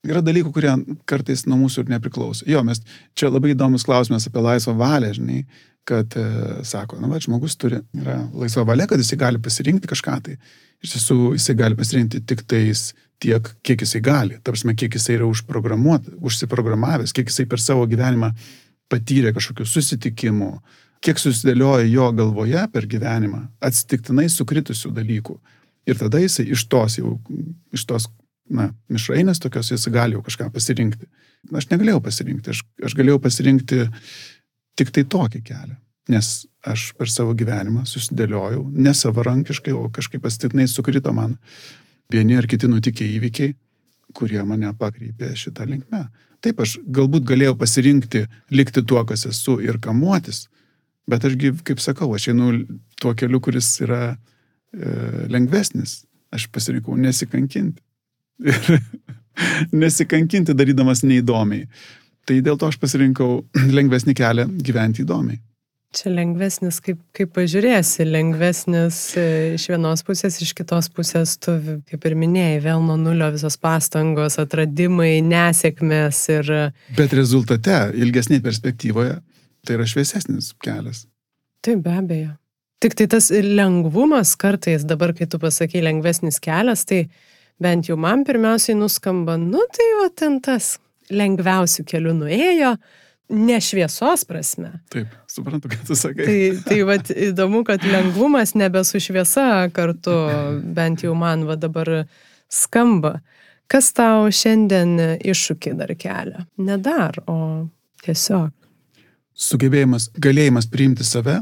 yra dalykų, kurie kartais nuo mūsų ir nepriklauso. Jo, mes čia labai įdomus klausimas apie laisvą valią, žinai kad e, sako, na, va, žmogus turi, yra laisva valia, kad jisai gali pasirinkti kažką tai. Iš tiesų, jisai gali pasirinkti tik tais tiek, kiek jisai gali. Tarsi, kiek jisai yra užsiprogramavęs, kiek jisai per savo gyvenimą patyrė kažkokių susitikimų, kiek susidėlioja jo galvoje per gyvenimą atsitiktinai sukritusių dalykų. Ir tada jisai iš tos jau, iš tos, na, mišrainės tokios, jis gali jau kažką pasirinkti. Aš negalėjau pasirinkti, aš, aš galėjau pasirinkti tik tai tokį kelią. Nes aš per savo gyvenimą susidėliojau, ne savarankiškai, o kažkaip pasitiknai sukrito man vieni ar kiti nutikę įvykiai, kurie mane pakreipė šitą linkmę. Taip, aš galbūt galėjau pasirinkti likti tuo, kas esu ir kamuotis, bet ašgi, kaip sakau, aš einu tuo keliu, kuris yra e, lengvesnis. Aš pasirinkau nesikankinti. Ir nesikankinti darydamas neįdomiai. Tai dėl to aš pasirinkau lengvesnį kelią gyventi įdomiai. Čia lengvesnis, kaip, kaip pažiūrėsi, lengvesnis e, iš vienos pusės, iš kitos pusės tu, kaip ir minėjai, vėl nuo nulio visos pastangos, atradimai, nesėkmės ir... Bet rezultate, ilgesnėje perspektyvoje, tai yra šviesesnis kelias. Taip, be abejo. Tik tai tas lengvumas kartais, dabar kai tu pasakai lengvesnis kelias, tai bent jau man pirmiausiai nuskamba, nu tai va ten tas lengviausių kelių nuėjo, ne šviesos prasme. Taip, suprantu, ką tu sakai. Tai, tai vat, įdomu, kad lengvumas nebe su šviesa kartu, bent jau man va dabar skamba. Kas tau šiandien iššūkį dar kelia? Ne dar, o tiesiog. Sugebėjimas, galėjimas priimti save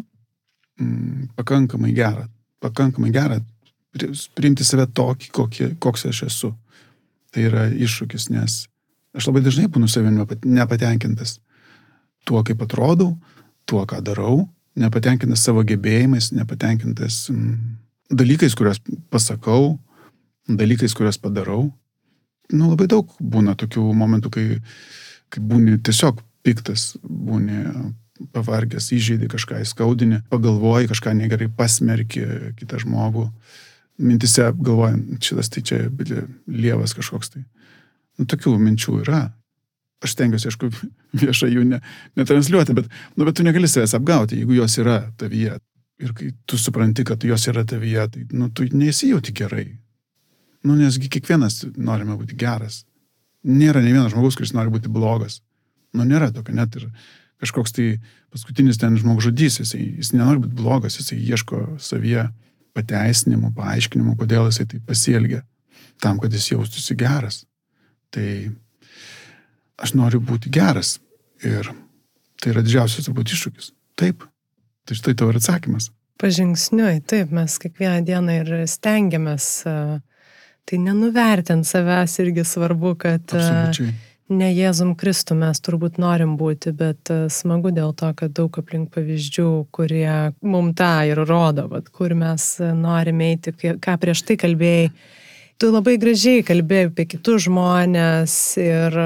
mm, pakankamai gerą. Pakankamai gerą. Priimti save tokį, kokį, koks aš esu. Tai yra iššūkis, nes Aš labai dažnai būnu savimi nepatenkintas tuo, kaip atrodau, tuo, ką darau, nepatenkintas savo gebėjimais, nepatenkintas dalykais, kuriuos pasakau, dalykais, kuriuos padarau. Nu, labai daug būna tokių momentų, kai, kai būni tiesiog piktas, būni pavargęs, įžeidži kažką, įskaudini, pagalvoji kažką negerai, pasmerki kitą žmogų. Mintise galvojant, šitas tai čia lievas kažkoks tai. Nu, tokių minčių yra. Aš stengiuosi, aišku, viešai jų ne, netransliuoti, bet, nu, bet tu negali savęs apgauti, jeigu jos yra tavyje. Ir kai tu supranti, kad jos yra tavyje, tai nu, tu nesijauti gerai. Nu, nesgi kiekvienas norime būti geras. Nėra ne vienas žmogus, kuris nori būti blogas. Nu, nėra tokio, net ir kažkoks tai paskutinis ten žmogžudys, jis, jis nenori būti blogas, jis ieško savyje pateisinimų, paaiškinimų, kodėl jisai tai pasielgia, tam, kad jis jaustųsi geras. Tai aš noriu būti geras. Ir tai yra didžiausias turbūt iššūkis. Taip. Tai štai tavo ir atsakymas. Pažingsniui, taip, mes kiekvieną dieną ir stengiamės, tai nenuvertint savęs irgi svarbu, kad Absoliučiai. ne Jėzum Kristų mes turbūt norim būti, bet smagu dėl to, kad daug aplink pavyzdžių, kurie mum tą ir rodo, vat, kur mes norime eiti, ką prieš tai kalbėjai tu labai gražiai kalbėjai apie kitus žmonės ir,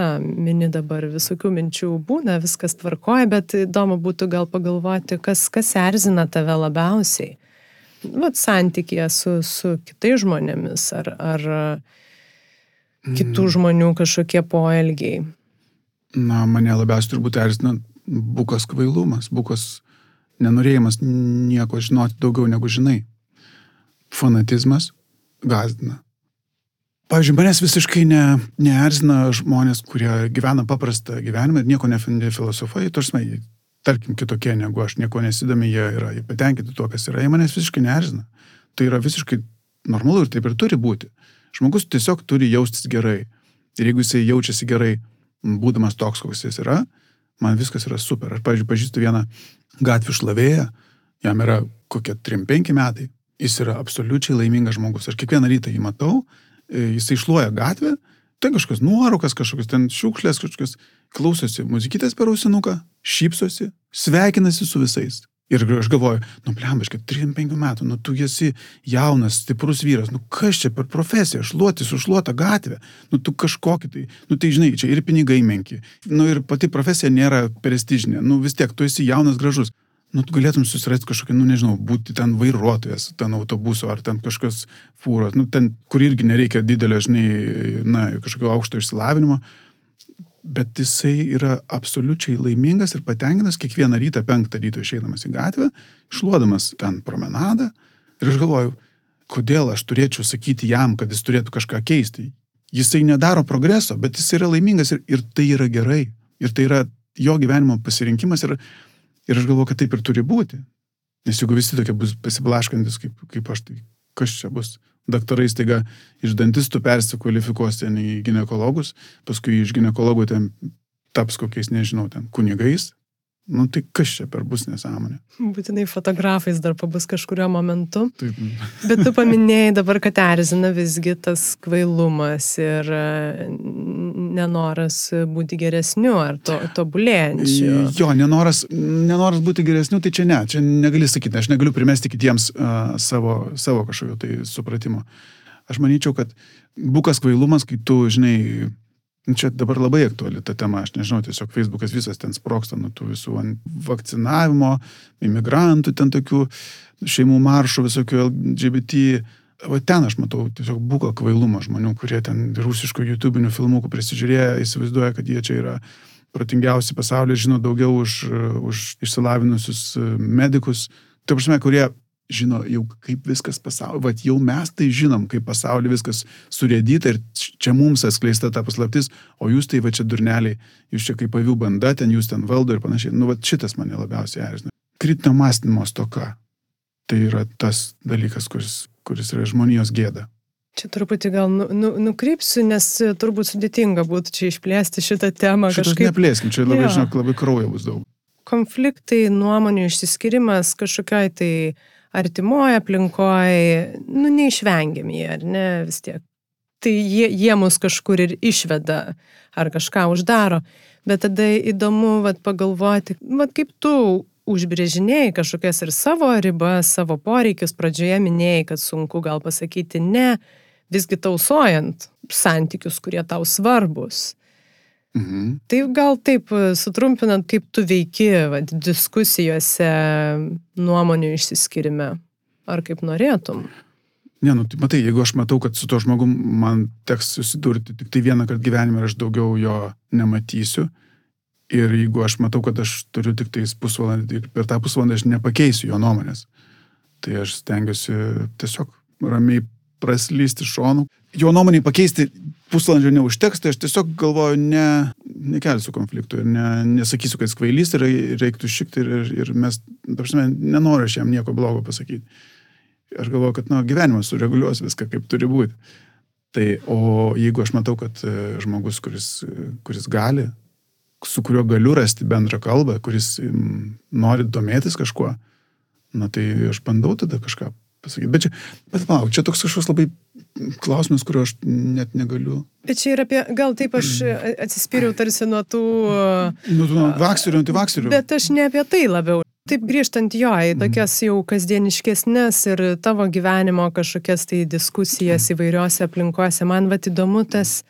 na, mini dabar visokių minčių būna, viskas tvarkoja, bet įdomu būtų gal pagalvoti, kas, kas erzina tave labiausiai. Vat santykėje su, su kitais žmonėmis ar, ar kitų mm. žmonių kažkokie poelgiai. Na, mane labiausiai turbūt erzina bukas kvailumas, bukas nenorėjimas nieko žinoti daugiau negu žinai. Fanatizmas, gazdina. Pavyzdžiui, manęs visiškai ne, neerzina žmonės, kurie gyvena paprastą gyvenimą ir nieko nefilosofuoja, tarsi, tarkim, kitokie negu aš, nieko nesidomi, jie yra jie patenkinti tuo, kas yra, jie manęs visiškai neerzina. Tai yra visiškai normalu ir taip ir turi būti. Žmogus tiesiog turi jaustis gerai. Ir jeigu jisai jaučiasi gerai, būdamas toks, koks jis yra, man viskas yra super. Aš, pavyzdžiui, pažįstu vieną gatvių šlavėją, jam yra kokie 3-5 metai, jis yra absoliučiai laimingas žmogus. Aš kiekvieną rytą jį matau, e, jisai išluoja gatvę, ten kažkokios nuorokas, kažkokios ten šiukšlės, kažkokios klausosi muzikytės per ausinuką, šypsosi, sveikinasi su visais. Ir aš galvoju, nu blembaškai, 35 metų, nu tu esi jaunas, stiprus vyras, nu kas čia per profesiją, šluoti su šluota gatvė, nu tu kažkokį tai, nu tai žinai, čia ir pinigai menki, nu ir pati profesija nėra prestižinė, nu vis tiek tu esi jaunas, gražus nu, tu galėtum susirasti kažkokį, nu, nežinau, būti ten vairuotojas, ten autobuso ar ten kažkokios fūros, nu, ten, kur irgi nereikia didelio, žinai, na, kažkokio aukšto išsilavinimo, bet jisai yra absoliučiai laimingas ir patenkintas kiekvieną rytą, penktą ryto išeidamas į gatvę, išluodamas ten promenadą. Ir aš galvoju, kodėl aš turėčiau sakyti jam, kad jis turėtų kažką keisti. Jisai nedaro progreso, bet jis yra laimingas ir, ir tai yra gerai. Ir tai yra jo gyvenimo pasirinkimas ir Ir aš galvoju, kad taip ir turi būti. Nes jeigu visi tokie bus pasiblaškantis, kaip, kaip aš, tai kas čia bus? Daktarai staiga iš dantistų persikvalifikuos ten į gynekologus, paskui iš gynekologų ten taps kokiais, nežinau, ten kunigais, Nu tai kas čia per bus nesąmonė? Būtinai fotografais dar pabus kažkurio momentu. Taip. Bet tu paminėjai dabar, kad erzina visgi tas kvailumas ir e, nenoras būti geresniu ar to, tobulėjančiu. Jo, nenoras, nenoras būti geresniu, tai čia ne, čia negali sakyti, aš negaliu primesti kitiems uh, savo, savo kažkokio tai supratimo. Aš manyčiau, kad bukas kvailumas, kai tu, žinai, čia dabar labai aktuali ta tema, aš nežinau, tiesiog Facebookas visas ten sproksta nuo tų visų vakcinavimo, imigrantų, ten tokių šeimų maršų, visokių LGBT. O ten aš matau tiesiog buką kvailumą žmonių, kurie ten rusiškų YouTube'inių filmukų prisižiūrėję, įsivaizduoja, kad jie čia yra protingiausi pasaulyje, žino daugiau už, už išsilavinusius medikus. Tai prasme, kurie žino jau kaip viskas pasaulyje, vat jau mes tai žinom, kaip pasaulyje viskas surėdyta ir čia mums atskleista ta paslaptis, o jūs tai va čia durneliai, jūs čia kaip avių banda, ten jūs ten valdo ir panašiai. Nu, va šitas mane labiausiai erzina. Kritinio mąstymo stoka. Tai yra tas dalykas, kuris, kuris yra žmonijos gėda. Čia truputį gal nu, nu, nukrypsiu, nes turbūt sudėtinga būtų čia išplėsti šitą temą. Šitas kažkaip... neplėskim, čia labai, žinok, labai kraujo bus daug. Konfliktai, nuomonių išsiskirimas kažkokiai tai artimoje aplinkoje, nu, neišvengiami, ar ne, vis tiek. Tai jie, jie mus kažkur ir išveda, ar kažką uždaro. Bet tada įdomu vat, pagalvoti, vat, kaip tu užbrėžinėjai kažkokias ir savo ribas, savo poreikius, pradžioje minėjai, kad sunku gal pasakyti ne, visgi tausojant santykius, kurie tau svarbus. Mhm. Tai gal taip e, sutrumpinant, kaip tu veiki va, diskusijose nuomonių išsiskirime, ar kaip norėtum? Ne, nu, tai matai, jeigu aš matau, kad su to žmogum man teks susidurti tik tai vieną kartą gyvenime ir aš daugiau jo nematysiu, ir jeigu aš matau, kad aš turiu tik tais pusvalandį ir per tą pusvalandį aš nepakeisiu jo nuomonės, tai aš stengiuosi tiesiog ramiai praslysti šonų. Jo nuomonį pakeisti pusvalandžio neužteks, tai aš tiesiog galvoju, ne, nekelsiu konfliktų ir ne, nesakysiu, kad jis kvailys ir reiktų šikti ir, ir, ir mes, prasme, nenoriu aš jam nieko blogo pasakyti. Aš galvoju, kad, na, gyvenimas sureguliuos viską, kaip turi būti. Tai, o jeigu aš matau, kad e, žmogus, kuris, kuris gali, su kuriuo galiu rasti bendrą kalbą, kuris nori domėtis kažkuo, Na tai aš bandau tada kažką pasakyti. Bet čia, bet palauk, čia toks kažkoks labai klausimas, kurio aš net negaliu. Bet čia ir apie, gal taip aš atsispyriau tarsi nuo tų... Nu, nuo vakserių, antivakserių. Bet aš ne apie tai labiau. Taip grįžtant jo į tokias jau kasdieniškesnės ir tavo gyvenimo kažkokias tai diskusijas įvairiose aplinkose, man va įdomu tas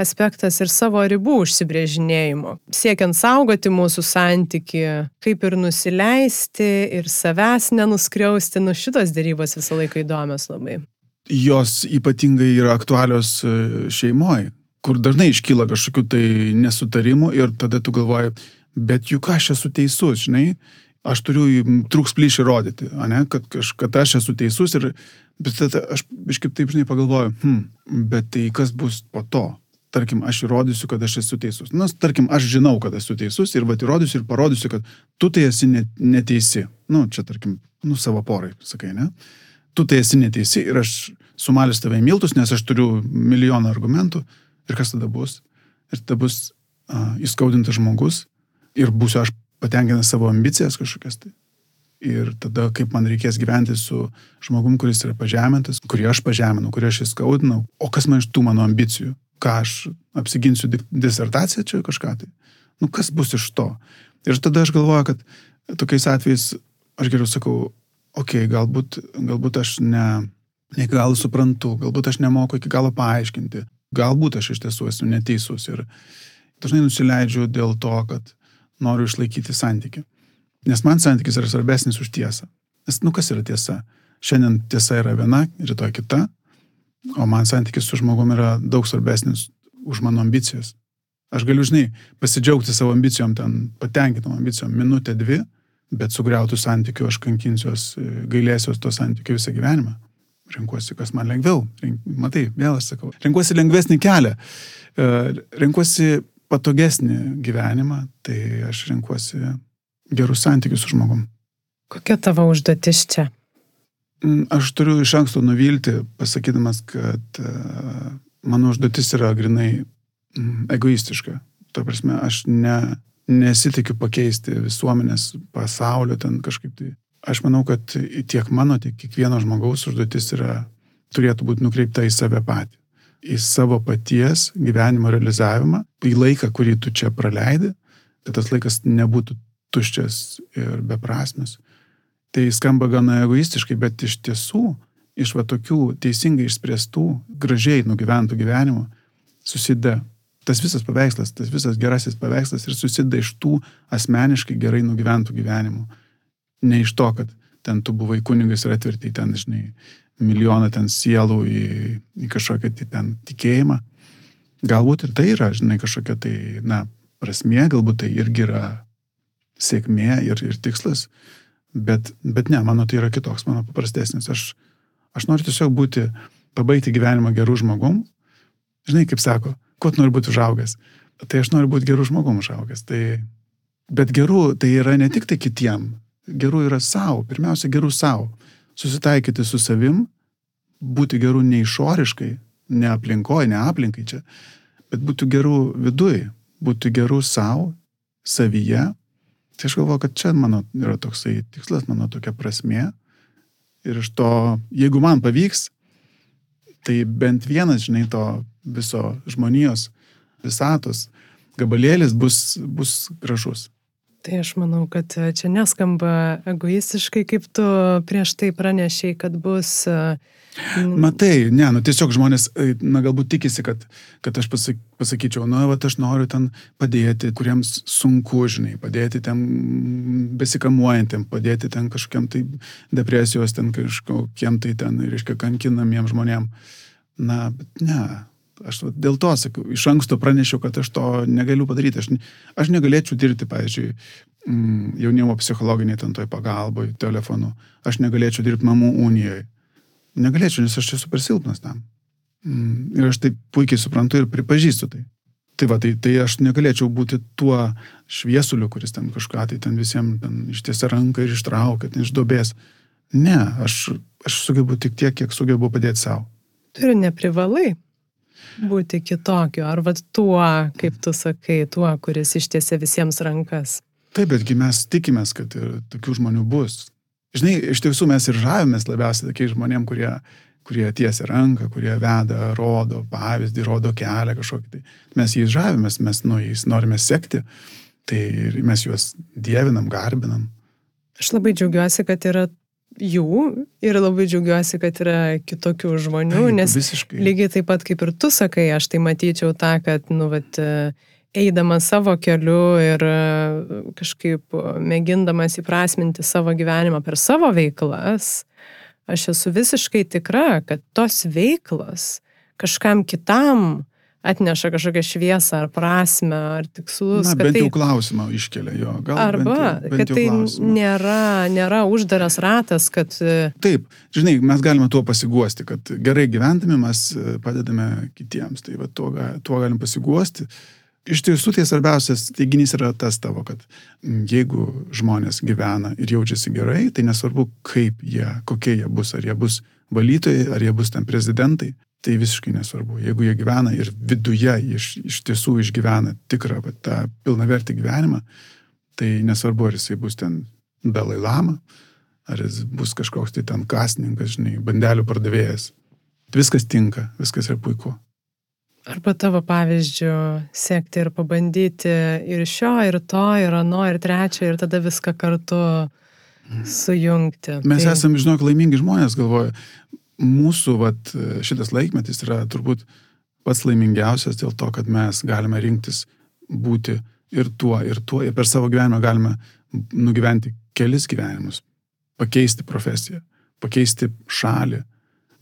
aspektas ir savo ribų užsibrėžinėjimo. Siekiant saugoti mūsų santyki, kaip ir nusileisti ir savęs nenuskriausti, nu šitos dėrybos visą laiką įdomios labai. Jos ypatingai yra aktualios e, šeimoje, kur dažnai iškyla kažkokių tai nesutarimų ir tada tu galvoji, bet juk aš esu teisus, žinai, aš turiu trūks plyšį rodyti, ne, kad, kad aš esu teisus ir bet tada aš iškaip taip, žinai, pagalvoju, hm, bet tai kas bus po to? tarkim, aš įrodysiu, kad aš esu teisus. Na, tarkim, aš žinau, kad esu teisus ir va įrodysiu ir parodysiu, kad tu tai esi neteisi. Nu, čia, tarkim, nu, savo porai, sakai, ne? Tu tai esi neteisi ir aš sumalęs tave miltus, nes aš turiu milijoną argumentų. Ir kas tada bus? Ir tada bus uh, įskaudintas žmogus ir būsiu aš patenkinęs savo ambicijas kažkokias tai. Ir tada, kaip man reikės gyventi su žmogum, kuris yra pažemintas, kurį aš pažeminau, kurį aš įskaudinau, o kas man iš tų mano ambicijų? ką aš apsiginsiu disertaciją čia kažką tai. Nu, kas bus iš to? Ir tada aš galvoju, kad tokiais atvejais aš geriau sakau, okei, okay, galbūt, galbūt aš ne, ne iki galo suprantu, galbūt aš nemoku iki galo paaiškinti, galbūt aš iš tiesų esu neteisus ir dažnai nusileidžiu dėl to, kad noriu išlaikyti santykių. Nes man santykis yra svarbesnis už tiesą. Nes, nu, kas yra tiesa? Šiandien tiesa yra viena, rytoj kita, O man santykis su žmogumi yra daug svarbesnis už mano ambicijas. Aš galiu, žinai, pasidžiaugti savo ambicijom, ten patenkintam ambicijom minutę, dvi, bet sugriautų santykių aš kankinsiuos, gailėsiuos to santykių visą gyvenimą. Renkuosi, kas man lengviau. Rink, matai, vėl aš sakau. Renkuosi lengvesnį kelią. E, renkuosi patogesnį gyvenimą, tai aš renkuosi gerus santykius su žmogum. Kokia tavo užduotis čia? Mm, aš turiu iš anksto nuvilti, pasakydamas, kad e, mano užduotis yra grinai mm, egoistiška. Ta prasme, aš ne, nesitikiu pakeisti visuomenės pasaulio ten kažkaip tai. Aš manau, kad tiek mano, tiek kiekvieno žmogaus užduotis yra, turėtų būti nukreipta į save patį. Į savo paties gyvenimo realizavimą, į laiką, kurį tu čia praleidi, kad tas laikas nebūtų tuščias ir beprasmis Tai skamba gana egoistiškai, bet iš tiesų iš va tokių teisingai išspręstų, gražiai nugyventų gyvenimų susideda tas visas paveikslas, tas visas gerasis paveikslas ir susideda iš tų asmeniškai gerai nugyventų gyvenimų. Ne iš to, kad ten tu buvai kunigas ir atvertai ten, žinai, milijoną ten sielų į, į kažkokią tai ten tikėjimą. Galbūt ir tai yra, žinai, kažkokia tai, na, prasmė, galbūt tai irgi yra sėkmė ir, ir tikslas, Bet, bet ne, mano tai yra kitoks, mano paprastesnis. Aš, aš noriu tiesiog būti, pabaigti gyvenimą gerų žmogum. Žinai, kaip sako, kuo nori būti užaugęs. Tai aš noriu būti gerų žmogum užaugęs. Tai, bet gerų tai yra ne tik tai kitiem. Gerų yra savo. Pirmiausia, gerų savo. Susitaikyti su savim, būti gerų ne išoriškai, ne aplinkoje, ne aplinkai čia, bet būti gerų viduj, būti gerų savo, savyje Tai aš galvoju, kad čia mano yra toksai tikslas, mano tokia prasme. Ir iš to, jeigu man pavyks, tai bent vienas, žinai, to viso žmonijos, visatos gabalėlis bus, bus gražus. Tai aš manau, kad čia neskamba egoistiškai, kaip tu prieš tai pranešiai, kad bus uh, Matai, ne, nu tiesiog žmonės, e, na galbūt tikisi, kad, kad aš pasak, pasakyčiau, na, va, aš noriu ten padėti, kuriems sunku, žinai, padėti ten besikamuojantiem, padėti ten kažkokiam tai depresijos, ten kažkokiem tai ten, reiškia, kankinamiem žmonėm. Na, bet ne, aš dėl to sakau, iš anksto pranešiau, kad aš to negaliu padaryti. Aš, aš negalėčiau dirbti, pavyzdžiui, mm, jaunimo psichologiniai ten toj pagalboj, telefonu. Aš negalėčiau dirbti mamų unijoje negalėčiau, nes aš esu per silpnas tam. Mm, ir aš tai puikiai suprantu ir pripažįstu tai. Tai va, tai, tai aš negalėčiau būti tuo šviesuliu, kuris ten kažką tai ten visiems ten ištiesia ranką ir ištraukia ten iš dobės. Ne, aš, aš sugebu tik tiek, kiek sugebu padėti savo. Tu ir neprivalai būti kitokiu, ar vad tuo, kaip tu sakai, tuo, kuris ištiesia visiems rankas. Taip, betgi mes tikimės, kad ir tokių žmonių bus. Žinai, iš tiesų mes ir žavimės labiausiai tokiais žmonėm, kurie, kurie tiesia ranką, kurie veda, rodo pavyzdį, rodo kelią kažkokį. Tai mes jais žavimės, mes nu, jais norime sekti, tai mes juos dievinam, garbinam. Aš labai džiaugiuosi, kad yra jų ir labai džiaugiuosi, kad yra kitokių žmonių, Taip, nes visiškai. lygiai taip pat kaip ir tu sakai, aš tai matyčiau tą, kad, nu, vat, eidamas savo keliu ir e, kažkaip mėgindamas įprasminti savo gyvenimą per savo veiklas, aš esu visiškai tikra, kad tos veiklos kažkam kitam atneša kažkokią šviesą ar prasme ar tikslus. Na, bent tai, jau klausimą iškelia jo. Gal arba, bent jau, bent kad tai klausimą. nėra, nėra uždaras ratas, kad e, Taip, žinai, mes galime tuo pasiguosti, kad gerai gyvendami mes e, padedame kitiems. Tai va, tuo, tuo galim pasiguosti. Iš tiesų tai svarbiausias teiginys yra tas tavo, kad jeigu žmonės gyvena ir jaučiasi gerai, tai nesvarbu, kaip jie, kokie jie bus, ar jie bus valytojai, ar jie bus ten prezidentai, tai visiškai nesvarbu. Jeigu jie gyvena ir viduje iš, iš tiesų išgyvena tikrą va, tą pilnavertį gyvenimą, tai nesvarbu, ar jisai bus ten Dalai Lama, ar jis bus kažkoks tai ten kasininkas, žinai, bandelių pardavėjas. Viskas tinka, viskas yra puiku. arba tavo pavyzdžių sekti ir pabandyti ir šio, ir to, ir ano, ir trečio, ir tada viską kartu sujungti. Mes tai, esame, žinok, laimingi žmonės, galvoju. Mūsų vat, šitas laikmetis yra turbūt pats laimingiausias dėl to, kad mes galime rinktis būti ir tuo, ir tuo, ir per savo gyvenimą galime nugyventi kelis gyvenimus, pakeisti profesiją, pakeisti šalį,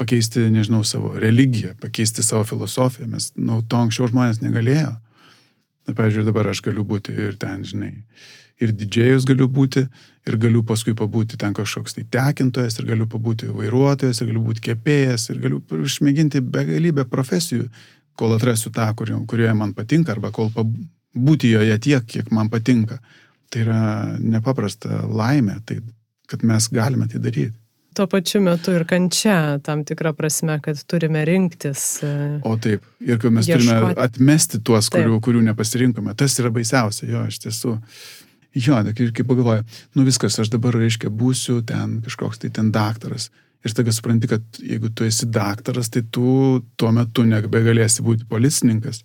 pakeisti, nežinau, savo religiją, pakeisti savo filosofiją. Mes, nu, to anksčiau žmonės negalėjo. Na, pavyzdžiui, dabar aš galiu būti ir ten, žinai, ir didžėjus galiu būti, ir galiu paskui pabūti ten kažkoks tai tekintojas, ir galiu pabūti vairuotojas, ir galiu būti kepėjas, ir galiu išmėginti begalybę profesijų, kol atrasiu tą, kurio- kurioje man patinka, arba kol būti joje tiek, kiek man patinka. Tai yra nepaprasta laimė, tai, kad mes galime tai daryti. tuo pačiu metu ir kančia, tam tikrą prasme, kad turime rinktis. e, O taip, ir kad mes turime Ieškoti. atmesti tuos, Taip. kurių, kurių nepasirinkome. Tas yra baisiausia, jo, iš tiesų. Jo, ir kaip pagalvoju, nu viskas, aš dabar, reiškia, būsiu ten kažkoks tai ten daktaras. Ir staiga supranti, kad jeigu tu esi daktaras, tai tu tuo metu nebegalėsi būti policininkas.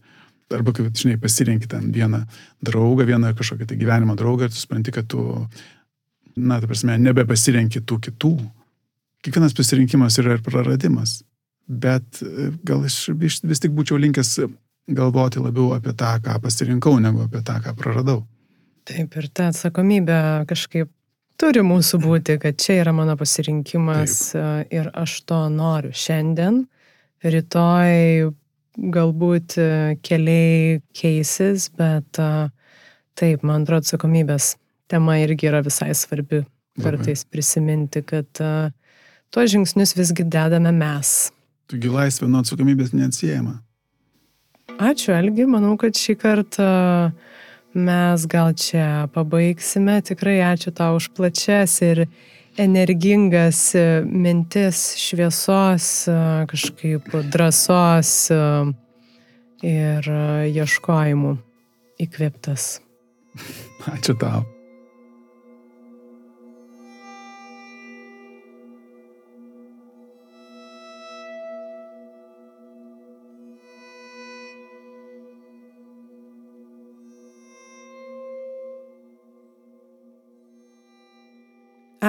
Arba, kaip, žinai, pasirinki ten vieną draugą, vieną kažkokią tai gyvenimo draugą ir tu supranti, kad tu, na, ta prasme, nebepasirenki tų kitų. Kiekvienas pasirinkimas yra ir praradimas. Bet e, gal aš vis tik būčiau linkęs galvoti labiau apie tą, ką pasirinkau, negu apie tą, ką praradau. Taip, ir ta atsakomybė kažkaip turi mūsų būti, kad čia yra mano pasirinkimas e, ir aš to noriu šiandien. Rytoj galbūt e, keliai keisis, bet e, taip, man atrodo, atsakomybės tema irgi yra visai svarbi. Kartais prisiminti, kad tuos žingsnius visgi dedame mes. Taigi laisvė nuo atsakomybės neatsiejama. Ačiū, Elgi, manau, kad šį kartą mes gal čia pabaigsime. Tikrai ačiū tau už plačias ir energingas e, mintis, šviesos, e, kažkaip drąsos e, ir ieškojimų įkvėptas. Ačiū tau.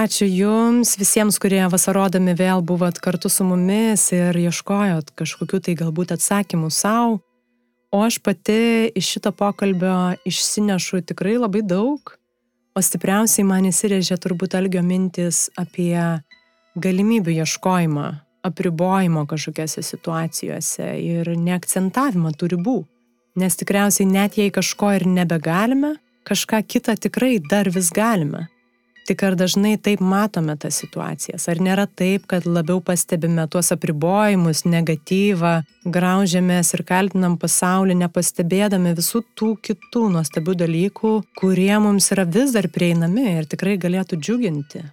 Ačiū Jums visiems, kurie vasarodami vėl buvot kartu su mumis ir ieškojot kažkokių tai galbūt atsakymų savo. O aš pati iš šito pokalbio išsinešu tikrai labai daug, o stipriausiai man įsirėžė turbūt algio mintis apie galimybių ieškojimą, apribojimo kažkokiose situacijose ir neakcentavimą tų ribų. Nes tikriausiai net jei kažko ir nebegalime, kažką kitą tikrai dar vis galime. Tik ar dažnai taip matome tas situacijas? Ar nėra taip, kad labiau pastebime tuos apribojimus, negatyvą, graužiamės ir kaltinam pasaulį, nepastebėdami visų tų kitų nuostabių dalykų, kurie mums yra vis dar prieinami ir tikrai galėtų džiuginti?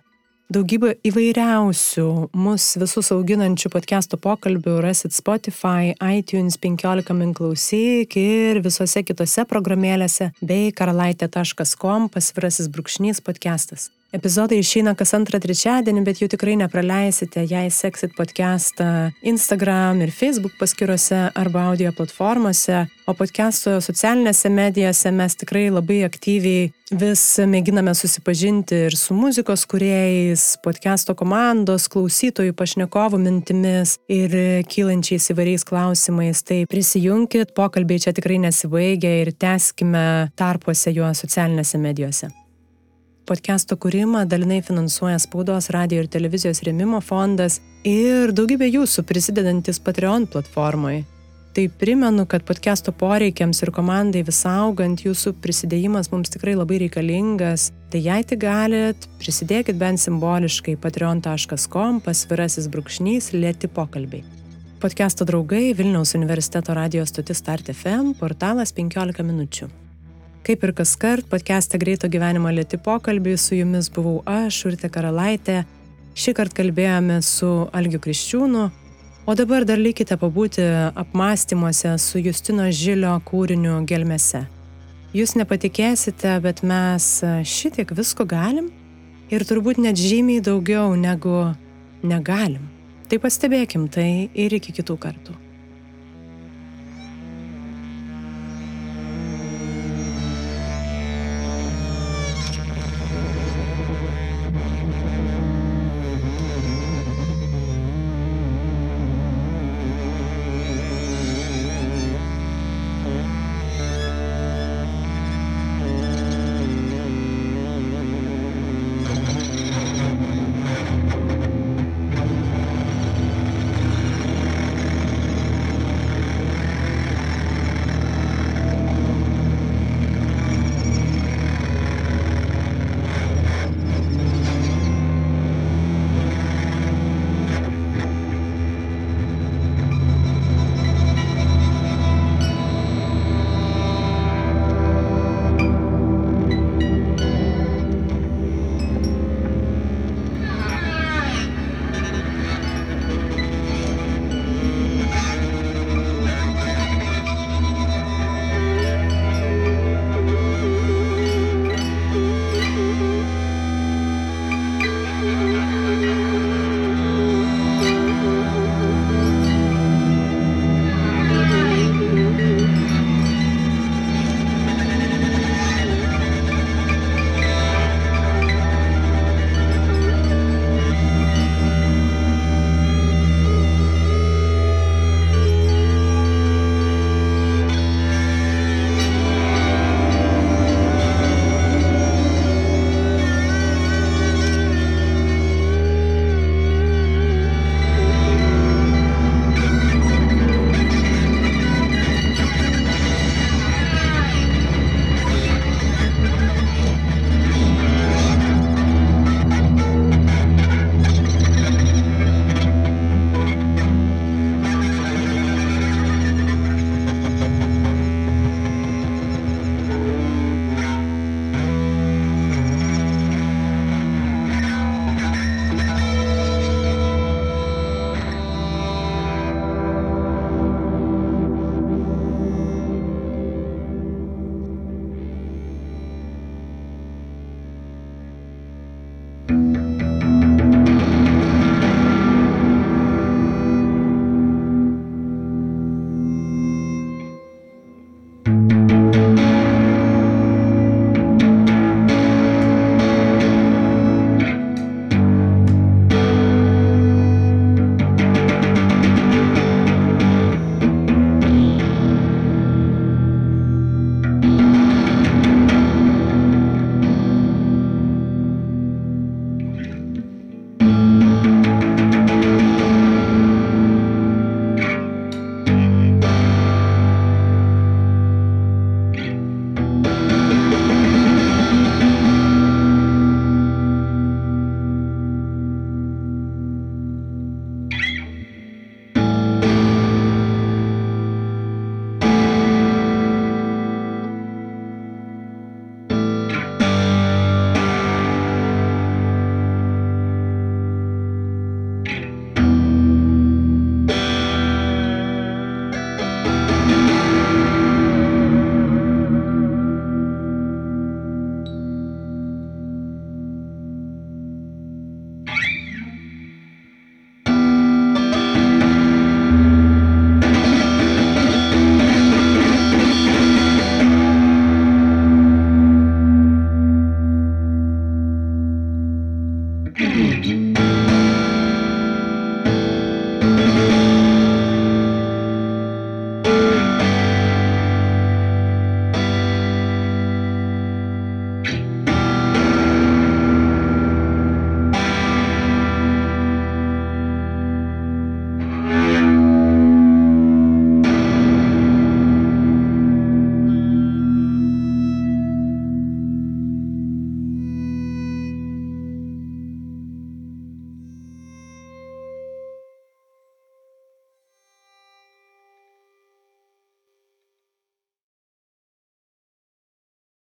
Daugybė įvairiausių mus visus auginančių podcast'o pokalbių rasit Spotify, iTunes 15 min klausyk ir visose kitose programėlėse bei karalaitė.com pasvirasis brūkšnys podcastas. Epizodai išeina kas antrą trečiadienį, bet jų tikrai nepraleisite, jei seksit podcastą Instagram ir Facebook paskiruose arba audio platformose, o podcast'o socialinėse medijose mes tikrai labai aktyviai vis mėginame susipažinti ir su muzikos kuriejais, podcast'o komandos, klausytojų, pašnekovų mintimis ir kylančiais įvairiais klausimais. Tai prisijunkit, pokalbiai čia tikrai nesibaigia ir teskime tarpuose juos socialinėse medijose. Podcast'o kūrimą dalinai finansuoja spaudos, radio ir televizijos rėmimo fondas ir daugybė jūsų prisidedantis Patreon platformai. Tai primenu, kad podcast'o poreikiams ir komandai vis augant jūsų prisidėjimas mums tikrai labai reikalingas. Tai jei tik galit, prisidėkit bent simboliškai patreon.com pasvirasis brūkšnys lėti pokalbiai. Podcast'o draugai Vilniaus universiteto radijos stotis Start FM, portalas 15 minučių. Kaip ir kas kart, podcast'e greito gyvenimo lėti pokalbiai su jumis buvau aš, Urte Karalaitė. Šį kartą kalbėjome su Algiu Kriščiūnu, o dabar dar likite pabūti apmąstymuose su Justino Žilio kūriniu gelmėse. Jūs nepatikėsite, bet mes šitiek visko galim ir turbūt net žymiai daugiau negu negalim. Tai pastebėkim tai ir iki kitų kartų.